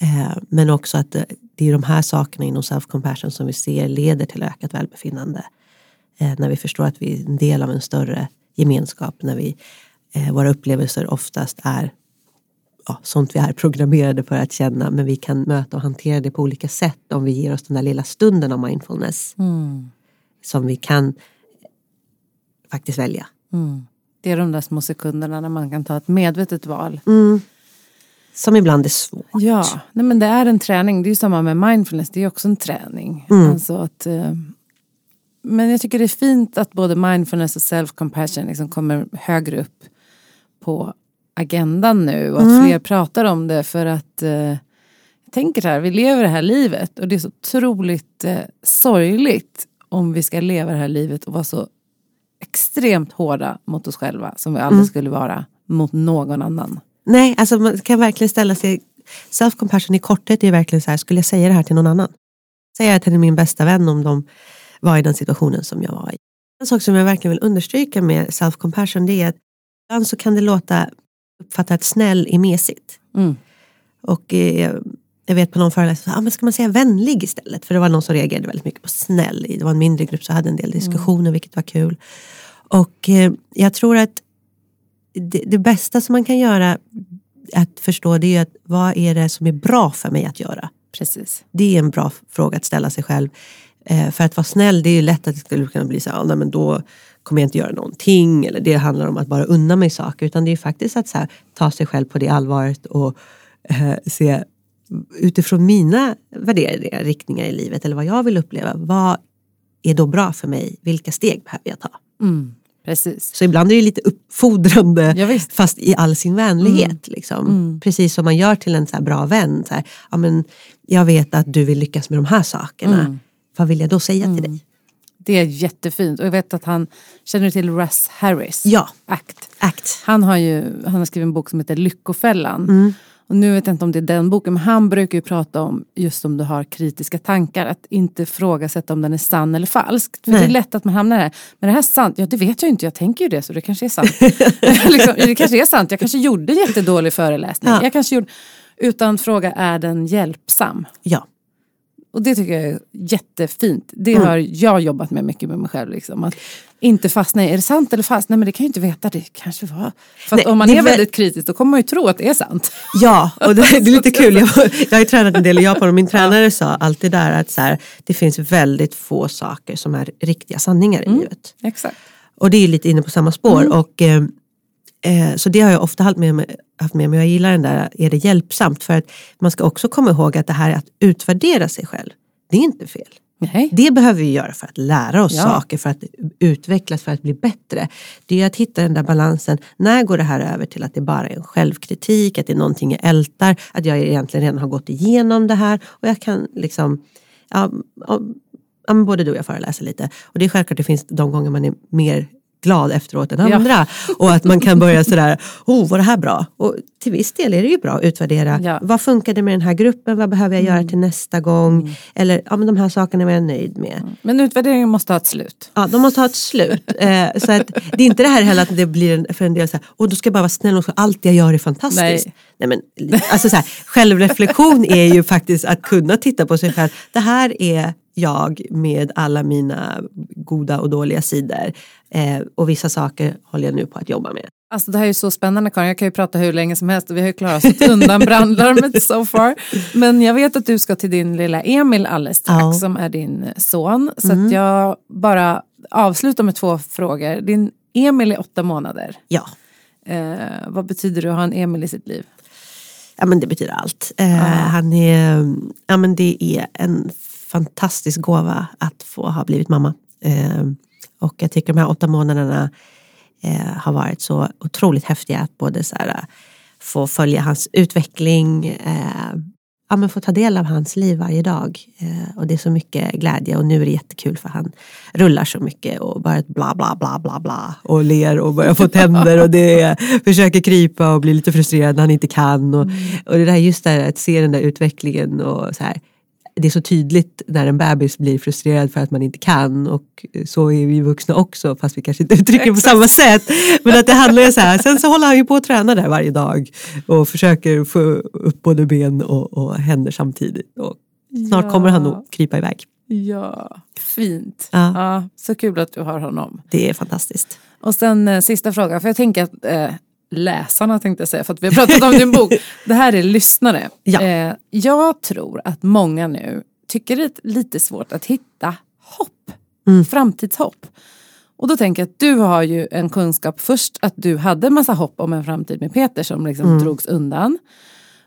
Eh, men också att det, det är de här sakerna inom self-compassion som vi ser leder till ökat välbefinnande. Eh, när vi förstår att vi är en del av en större gemenskap. När vi, eh, våra upplevelser oftast är ja, sånt vi är programmerade för att känna. Men vi kan möta och hantera det på olika sätt om vi ger oss den där lilla stunden av mindfulness. Som vi kan faktiskt välja.
Det är de där små sekunderna när man kan ta ett medvetet val.
Som ibland är svårt.
Ja, nej men det är en träning. Det är ju samma med mindfulness. Det är också en träning. Alltså att, eh, men jag tycker det är fint att både mindfulness och self-compassion liksom kommer högre upp på agendan nu. Och att fler pratar om det. För att eh, jag tänker här, vi lever det här livet. Och det är så otroligt eh, sorgligt om vi ska leva det här livet och vara så extremt hårda mot oss själva. Som vi aldrig skulle vara mot någon annan.
Nej, alltså man kan verkligen ställa sig... Self-compassion i korthet är verkligen så här, skulle jag säga det här till någon annan? Säga det till min bästa vän om de var i den situationen som jag var i. En sak som jag verkligen vill understryka med self-compassion det är att ibland så kan det låta uppfatta att snäll är mesigt.
Mm.
Och eh, jag vet på någon föreläsning, ah, men ska man säga vänlig istället? För det var någon som reagerade väldigt mycket på snäll. Det var en mindre grupp som hade en del diskussioner mm. vilket var kul. Och eh, jag tror att det, det, bästa som man kan göra att förstå det är att vad är det som är bra för mig att göra?
Precis.
Det är en bra fråga att ställa sig själv. Eh, för att vara snäll, det är ju lätt att det skulle kunna bli så nej, men då kommer jag inte göra någonting. Eller det handlar om att bara unna mig saker. Utan det är faktiskt att här, ta sig själv på det allvaret och eh, se utifrån mina värderingar, riktningar i livet eller vad jag vill uppleva. Vad är då bra för mig? Vilka steg behöver jag ta?
Mm. Precis.
Så ibland är det lite uppfordrande
ja,
fast i all sin vänlighet. Mm. Liksom. Mm. Precis som man gör till en så bra vän. Så här, ja, men jag vet att du vill lyckas med de här sakerna. Mm. Vad vill jag då säga till mm. dig?
Det är jättefint och jag vet att han, känner du till Russ Harris?
Ja.
Act.
Act.
Han har ju han har skrivit en bok som heter Lyckofällan. Och nu vet jag inte om det är den boken, men han brukar ju prata om just om du har kritiska tankar, att inte ifrågasätta om den är sann eller falsk. För det är lätt att man hamnar där, men det här är sant? Ja det vet jag inte, jag tänker ju det så det kanske är sant. liksom, det kanske är sant, jag kanske gjorde jättedålig föreläsning. Ja. Jag kanske gjorde, utan fråga, är den hjälpsam?
Ja.
Och det tycker jag är jättefint. Det mm. har jag jobbat med mycket med mig själv. Liksom. Att inte fastna i, är det sant eller falskt? Nej men det kan jag inte veta, det kanske var. För Nej, om man är väldigt kritisk då kommer man ju tro att det är sant.
Ja, och det, det är lite kul. Jag, jag har tränat en del i Japan och min tränare sa alltid där att så här, det finns väldigt få saker som är riktiga sanningar i
mm,
livet.
Exakt.
Och det är lite inne på samma spår. Mm. Och, eh, eh så det har jag ofta haft med mig haft med mig. Jag gillar den där, är det hjälpsamt? För att man ska också komma ihåg att det här att utvärdera sig själv, det är inte fel.
Nej.
Det behöver vi göra för att lära oss ja. saker, för att utvecklas, för att bli bättre. Det är att hitta den där balansen. När går det här över till att det bara är en självkritik, att det är någonting jag ältar, att jag egentligen redan har gått igenom det här och jag kan liksom ja, ja, både du och jag föreläser lite. Och det är självklart det finns de gånger man är mer glad efteråt än andra. Ja. Och att man kan börja sådär, oh var det här bra? Och till viss del är det ju bra att utvärdera.
Ja.
Vad funkade med den här gruppen? Vad behöver jag mm. göra till nästa gång? Mm. Eller ja, men de här sakerna var jag nöjd med. Mm.
Men utvärderingen måste ha ett slut.
Ja, de måste ha ett slut. eh, så att, det är inte det här heller att det blir en, för en del så här, och då ska jag bara vara snäll och allt jag gör är fantastiskt. Nej. Nej, men, alltså så här, självreflektion är ju faktiskt att kunna titta på sig själv. Det här är jag med alla mina goda och dåliga sidor. Eh, och vissa saker håller jag nu på att jobba med.
Alltså det här är så spännande Karin, jag kan ju prata hur länge som helst och vi har ju klarat oss undan brandlarmet so far. Men jag vet att du ska till din lilla Emil alldeles strax ja. som är din son. Så mm. att jag bara avslutar med två frågor. Din Emil är åtta månader.
Ja.
Eh, vad betyder det att ha en Emil i sitt liv?
Ja men det betyder allt. Eh, ah. Han är, ja men det är en fantastisk gåva att få ha blivit mamma. Eh, och jag tycker de här åtta månaderna eh, har varit så otroligt häftiga att både så här, få följa hans utveckling, eh, ja, men få ta del av hans liv varje dag. Eh, och det är så mycket glädje och nu är det jättekul för han rullar så mycket och bara bla bla bla bla bla och ler och börjar få tänder och det försöker krypa och blir lite frustrerad när han inte kan. Och, mm. och det där just där att se den där utvecklingen och så här det är så tydligt när en bebis blir frustrerad för att man inte kan och så är vi vuxna också fast vi kanske inte uttrycker det på samma sätt. Men att det handlar ju så här, sen så håller han ju på att träna där varje dag och försöker få upp både ben och, och händer samtidigt. Och snart ja. kommer han nog krypa iväg.
Ja, fint.
Ja.
ja. så kul att du har honom.
Det är fantastiskt.
Och sen eh, sista frågan, för jag tänker att eh, läsarna tänkte jag säga för att vi har pratat om din bok. Det här är lyssnare.
Ja.
Eh, jag tror att många nu tycker det är lite svårt att hitta hopp.
Mm.
Framtidshopp. Och då tänker jag att du har ju en kunskap först att du hade massa hopp om en framtid med Peter som liksom mm. drogs undan.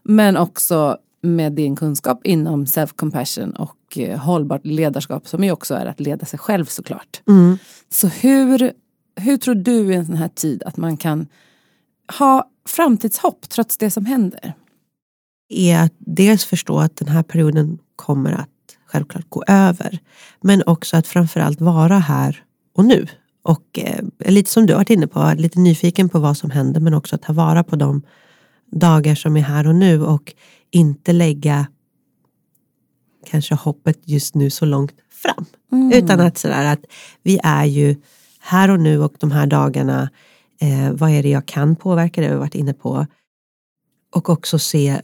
Men också med din kunskap inom self-compassion och eh, hållbart ledarskap som ju också är att leda sig själv såklart.
Mm.
Så hur, hur tror du i en sån här tid att man kan ha framtidshopp trots det som händer?
Är att dels förstå att den här perioden kommer att självklart gå över. Men också att framförallt vara här och nu. Och eh, lite som du har varit inne på, lite nyfiken på vad som händer men också ta vara på de dagar som är här och nu och inte lägga kanske hoppet just nu så långt fram.
Mm.
Utan att sådär att vi är ju här och nu och de här dagarna, eh, vad är det jag kan påverka, det har vi varit inne på. Och också se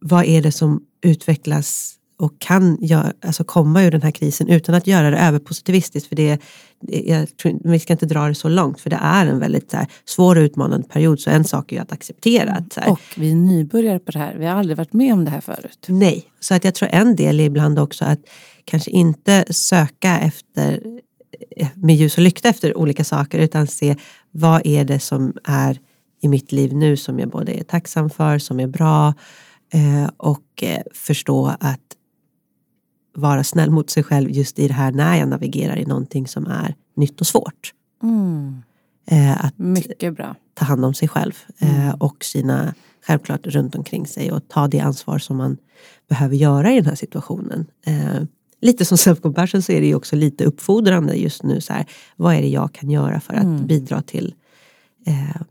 vad är det som utvecklas och kan gör, alltså komma ur den här krisen utan att göra det överpositivistiskt. För det, jag tror, vi ska inte dra det så långt för det är en väldigt här, svår och utmanande period. Så en sak är ju att acceptera. Att, här,
och vi är nybörjare på det här. Vi har aldrig varit med om det här förut.
Nej, så att jag tror en del är ibland också att kanske inte söka efter med ljus och lykta efter olika saker utan se vad är det som är i mitt liv nu som jag både är tacksam för, som är bra eh, och eh, förstå att vara snäll mot sig själv just i det här när jag navigerar i någonting som är nytt och svårt.
Mm.
Eh, att
Mycket bra.
ta hand om sig själv mm. och sina, självklart runt omkring sig och ta det ansvar som man behöver göra i den här situationen lite som self-compassion så är det ju också lite uppfordrande just nu. Så här, vad är det jag kan göra för att mm. bidra till eh,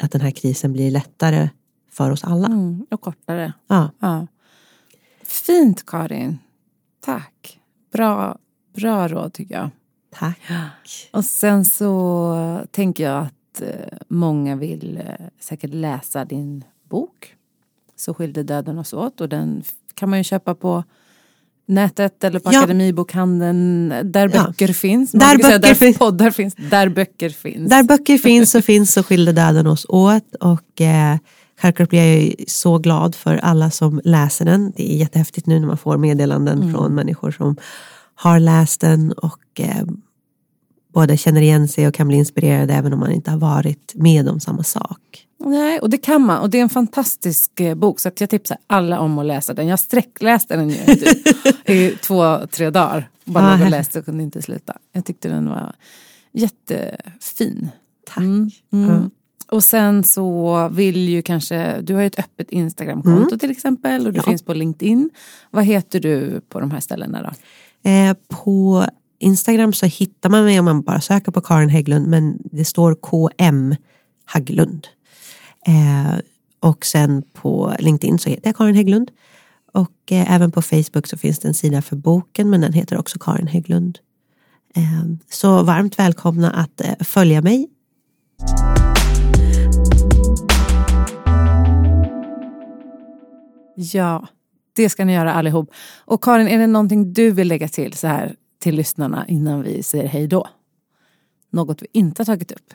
att den här krisen blir lättare för oss alla. Mm,
och kortare.
Ja.
ja. Fint Karin. Tack. Bra, bra råd tycker jag.
Tack.
Och sen så tänker jag att eh, många vill eh, säkert läsa din bok. Så skilde döden oss åt och den kan man ju köpa på nätet eller på ja. Akademibokhandeln där ja. böcker finns.
där, böcker
säga, där poddar finns. Där böcker finns.
Där böcker finns så finns så skilde döden oss åt. Och eh, självklart blir jag så glad för alla som läser den. Det är jättehäftigt nu när man får meddelanden mm. från människor som har läst den och eh, både känner igen sig och kan bli inspirerade även om man inte har varit med om samma sak.
Nej, och det kan man. Och det är en fantastisk eh, bok så jag tipsar alla om att läsa den. Jag sträckläste den ju i två, tre dagar. Bara ah, låg och läste och kunde inte sluta. Jag tyckte den var jättefin.
Tack. Mm, mm.
Mm. Och sen så vill ju kanske, du har ju ett öppet Instagramkonto mm. till exempel och du ja. finns på LinkedIn. Vad heter du på de här ställena då?
Eh, på Instagram så hittar man mig om man bara söker på Karin Hägglund men det står KM Hagglund. Eh, och sen på LinkedIn så heter jag Karin Hägglund. Och eh, även på Facebook så finns det en sida för boken men den heter också Karin Hägglund. Eh, så varmt välkomna att följa mig.
Ja, det ska ni göra allihop. Och Karin, är det någonting du vill lägga till så här till lyssnarna innan vi säger hej då? Något vi inte har tagit upp?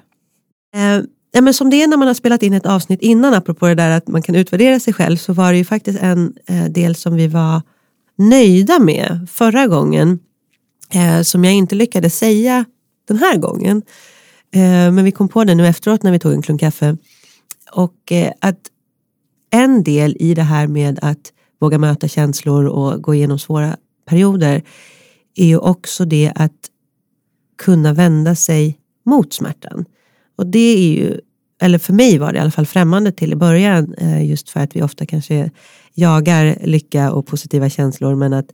Ja, men som det är när man har spelat in ett avsnitt innan, apropå det där att man kan utvärdera sig själv, så var det ju faktiskt en eh, del som vi var nöjda med förra gången. Eh, som jag inte lyckades säga den här gången. Eh, men vi kom på det nu efteråt när vi tog en klunk kaffe. Och eh, att en del i det här med att våga möta känslor och gå igenom svåra perioder är ju också det att kunna vända sig mot smärtan. Och det är ju, eller för mig var det i alla fall främmande till i början eh, just för att vi ofta kanske jagar lycka och positiva känslor men att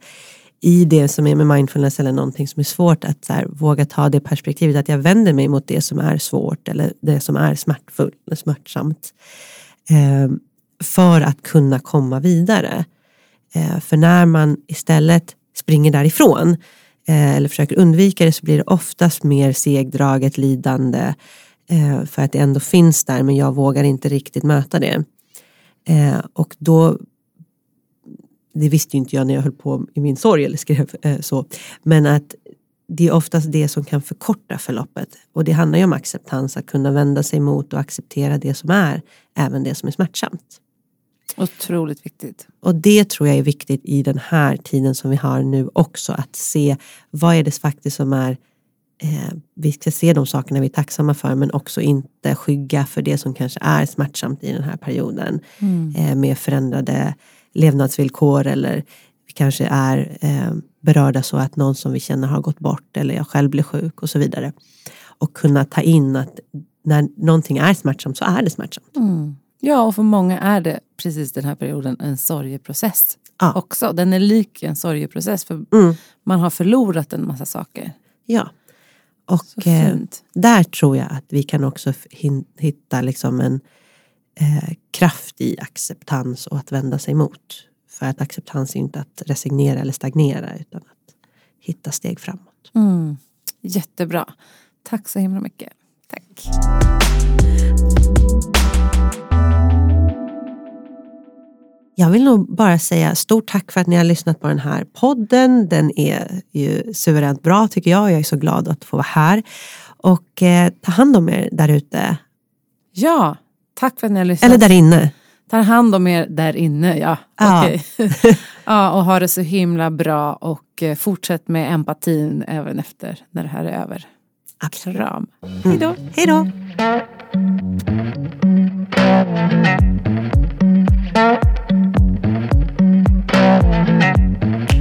i det som är med mindfulness eller någonting som är svårt att här, våga ta det perspektivet att jag vänder mig mot det som är svårt eller det som är smärtfullt, smärtsamt. Eh, för att kunna komma vidare. Eh, för när man istället springer därifrån eller försöker undvika det så blir det oftast mer segdraget lidande för att det ändå finns där men jag vågar inte riktigt möta det. Eh, och då det visste ju inte jag när jag höll på i min sorg eller skrev så. Men att det är oftast det som kan förkorta förloppet. Och det handlar ju om acceptans, att kunna vända sig mot och acceptera det som är, även det som är smärtsamt.
Otroligt viktigt.
Och det tror jag är viktigt i den här tiden som vi har nu också. Att se vad är det faktiskt som är eh, vi ska se de sakerna vi är tacksamma för men också inte skygga för det som kanske är smärtsamt i den här perioden. Mm. Eh, med förändrade levnadsvillkor eller vi kanske är eh, berörda så att någon som vi känner har gått bort eller jag själv blir sjuk och så vidare. Och kunna ta in att när någonting är smärtsamt så är det smärtsamt.
Mm. Ja, och för många är det precis den här perioden en sorgeprocess ja. också. Den är lik en sorgeprocess för mm. man har förlorat en massa saker.
Ja. Och eh, där tror jag att vi kan också hitta liksom en eh, kraft i acceptans och att vända sig mot. För att acceptans är inte att resignera eller stagnera utan att hitta steg framåt.
Mm. Jättebra. Tack så himla mycket. Tack.
Jag vill nog bara säga stort tack för att ni har lyssnat på den här podden. Den är ju suveränt bra tycker jag. Jag är så glad att få vara här. Och eh, ta hand om er där ute.
Ja, tack för att ni har lyssnat.
Eller där inne.
Ta hand om er där inne, ja.
Ja.
Okej. ja, och ha det så himla bra och eh, fortsätt med empatin även efter när det här är över.
Absolut.
Kram. Hej då.
Hej då.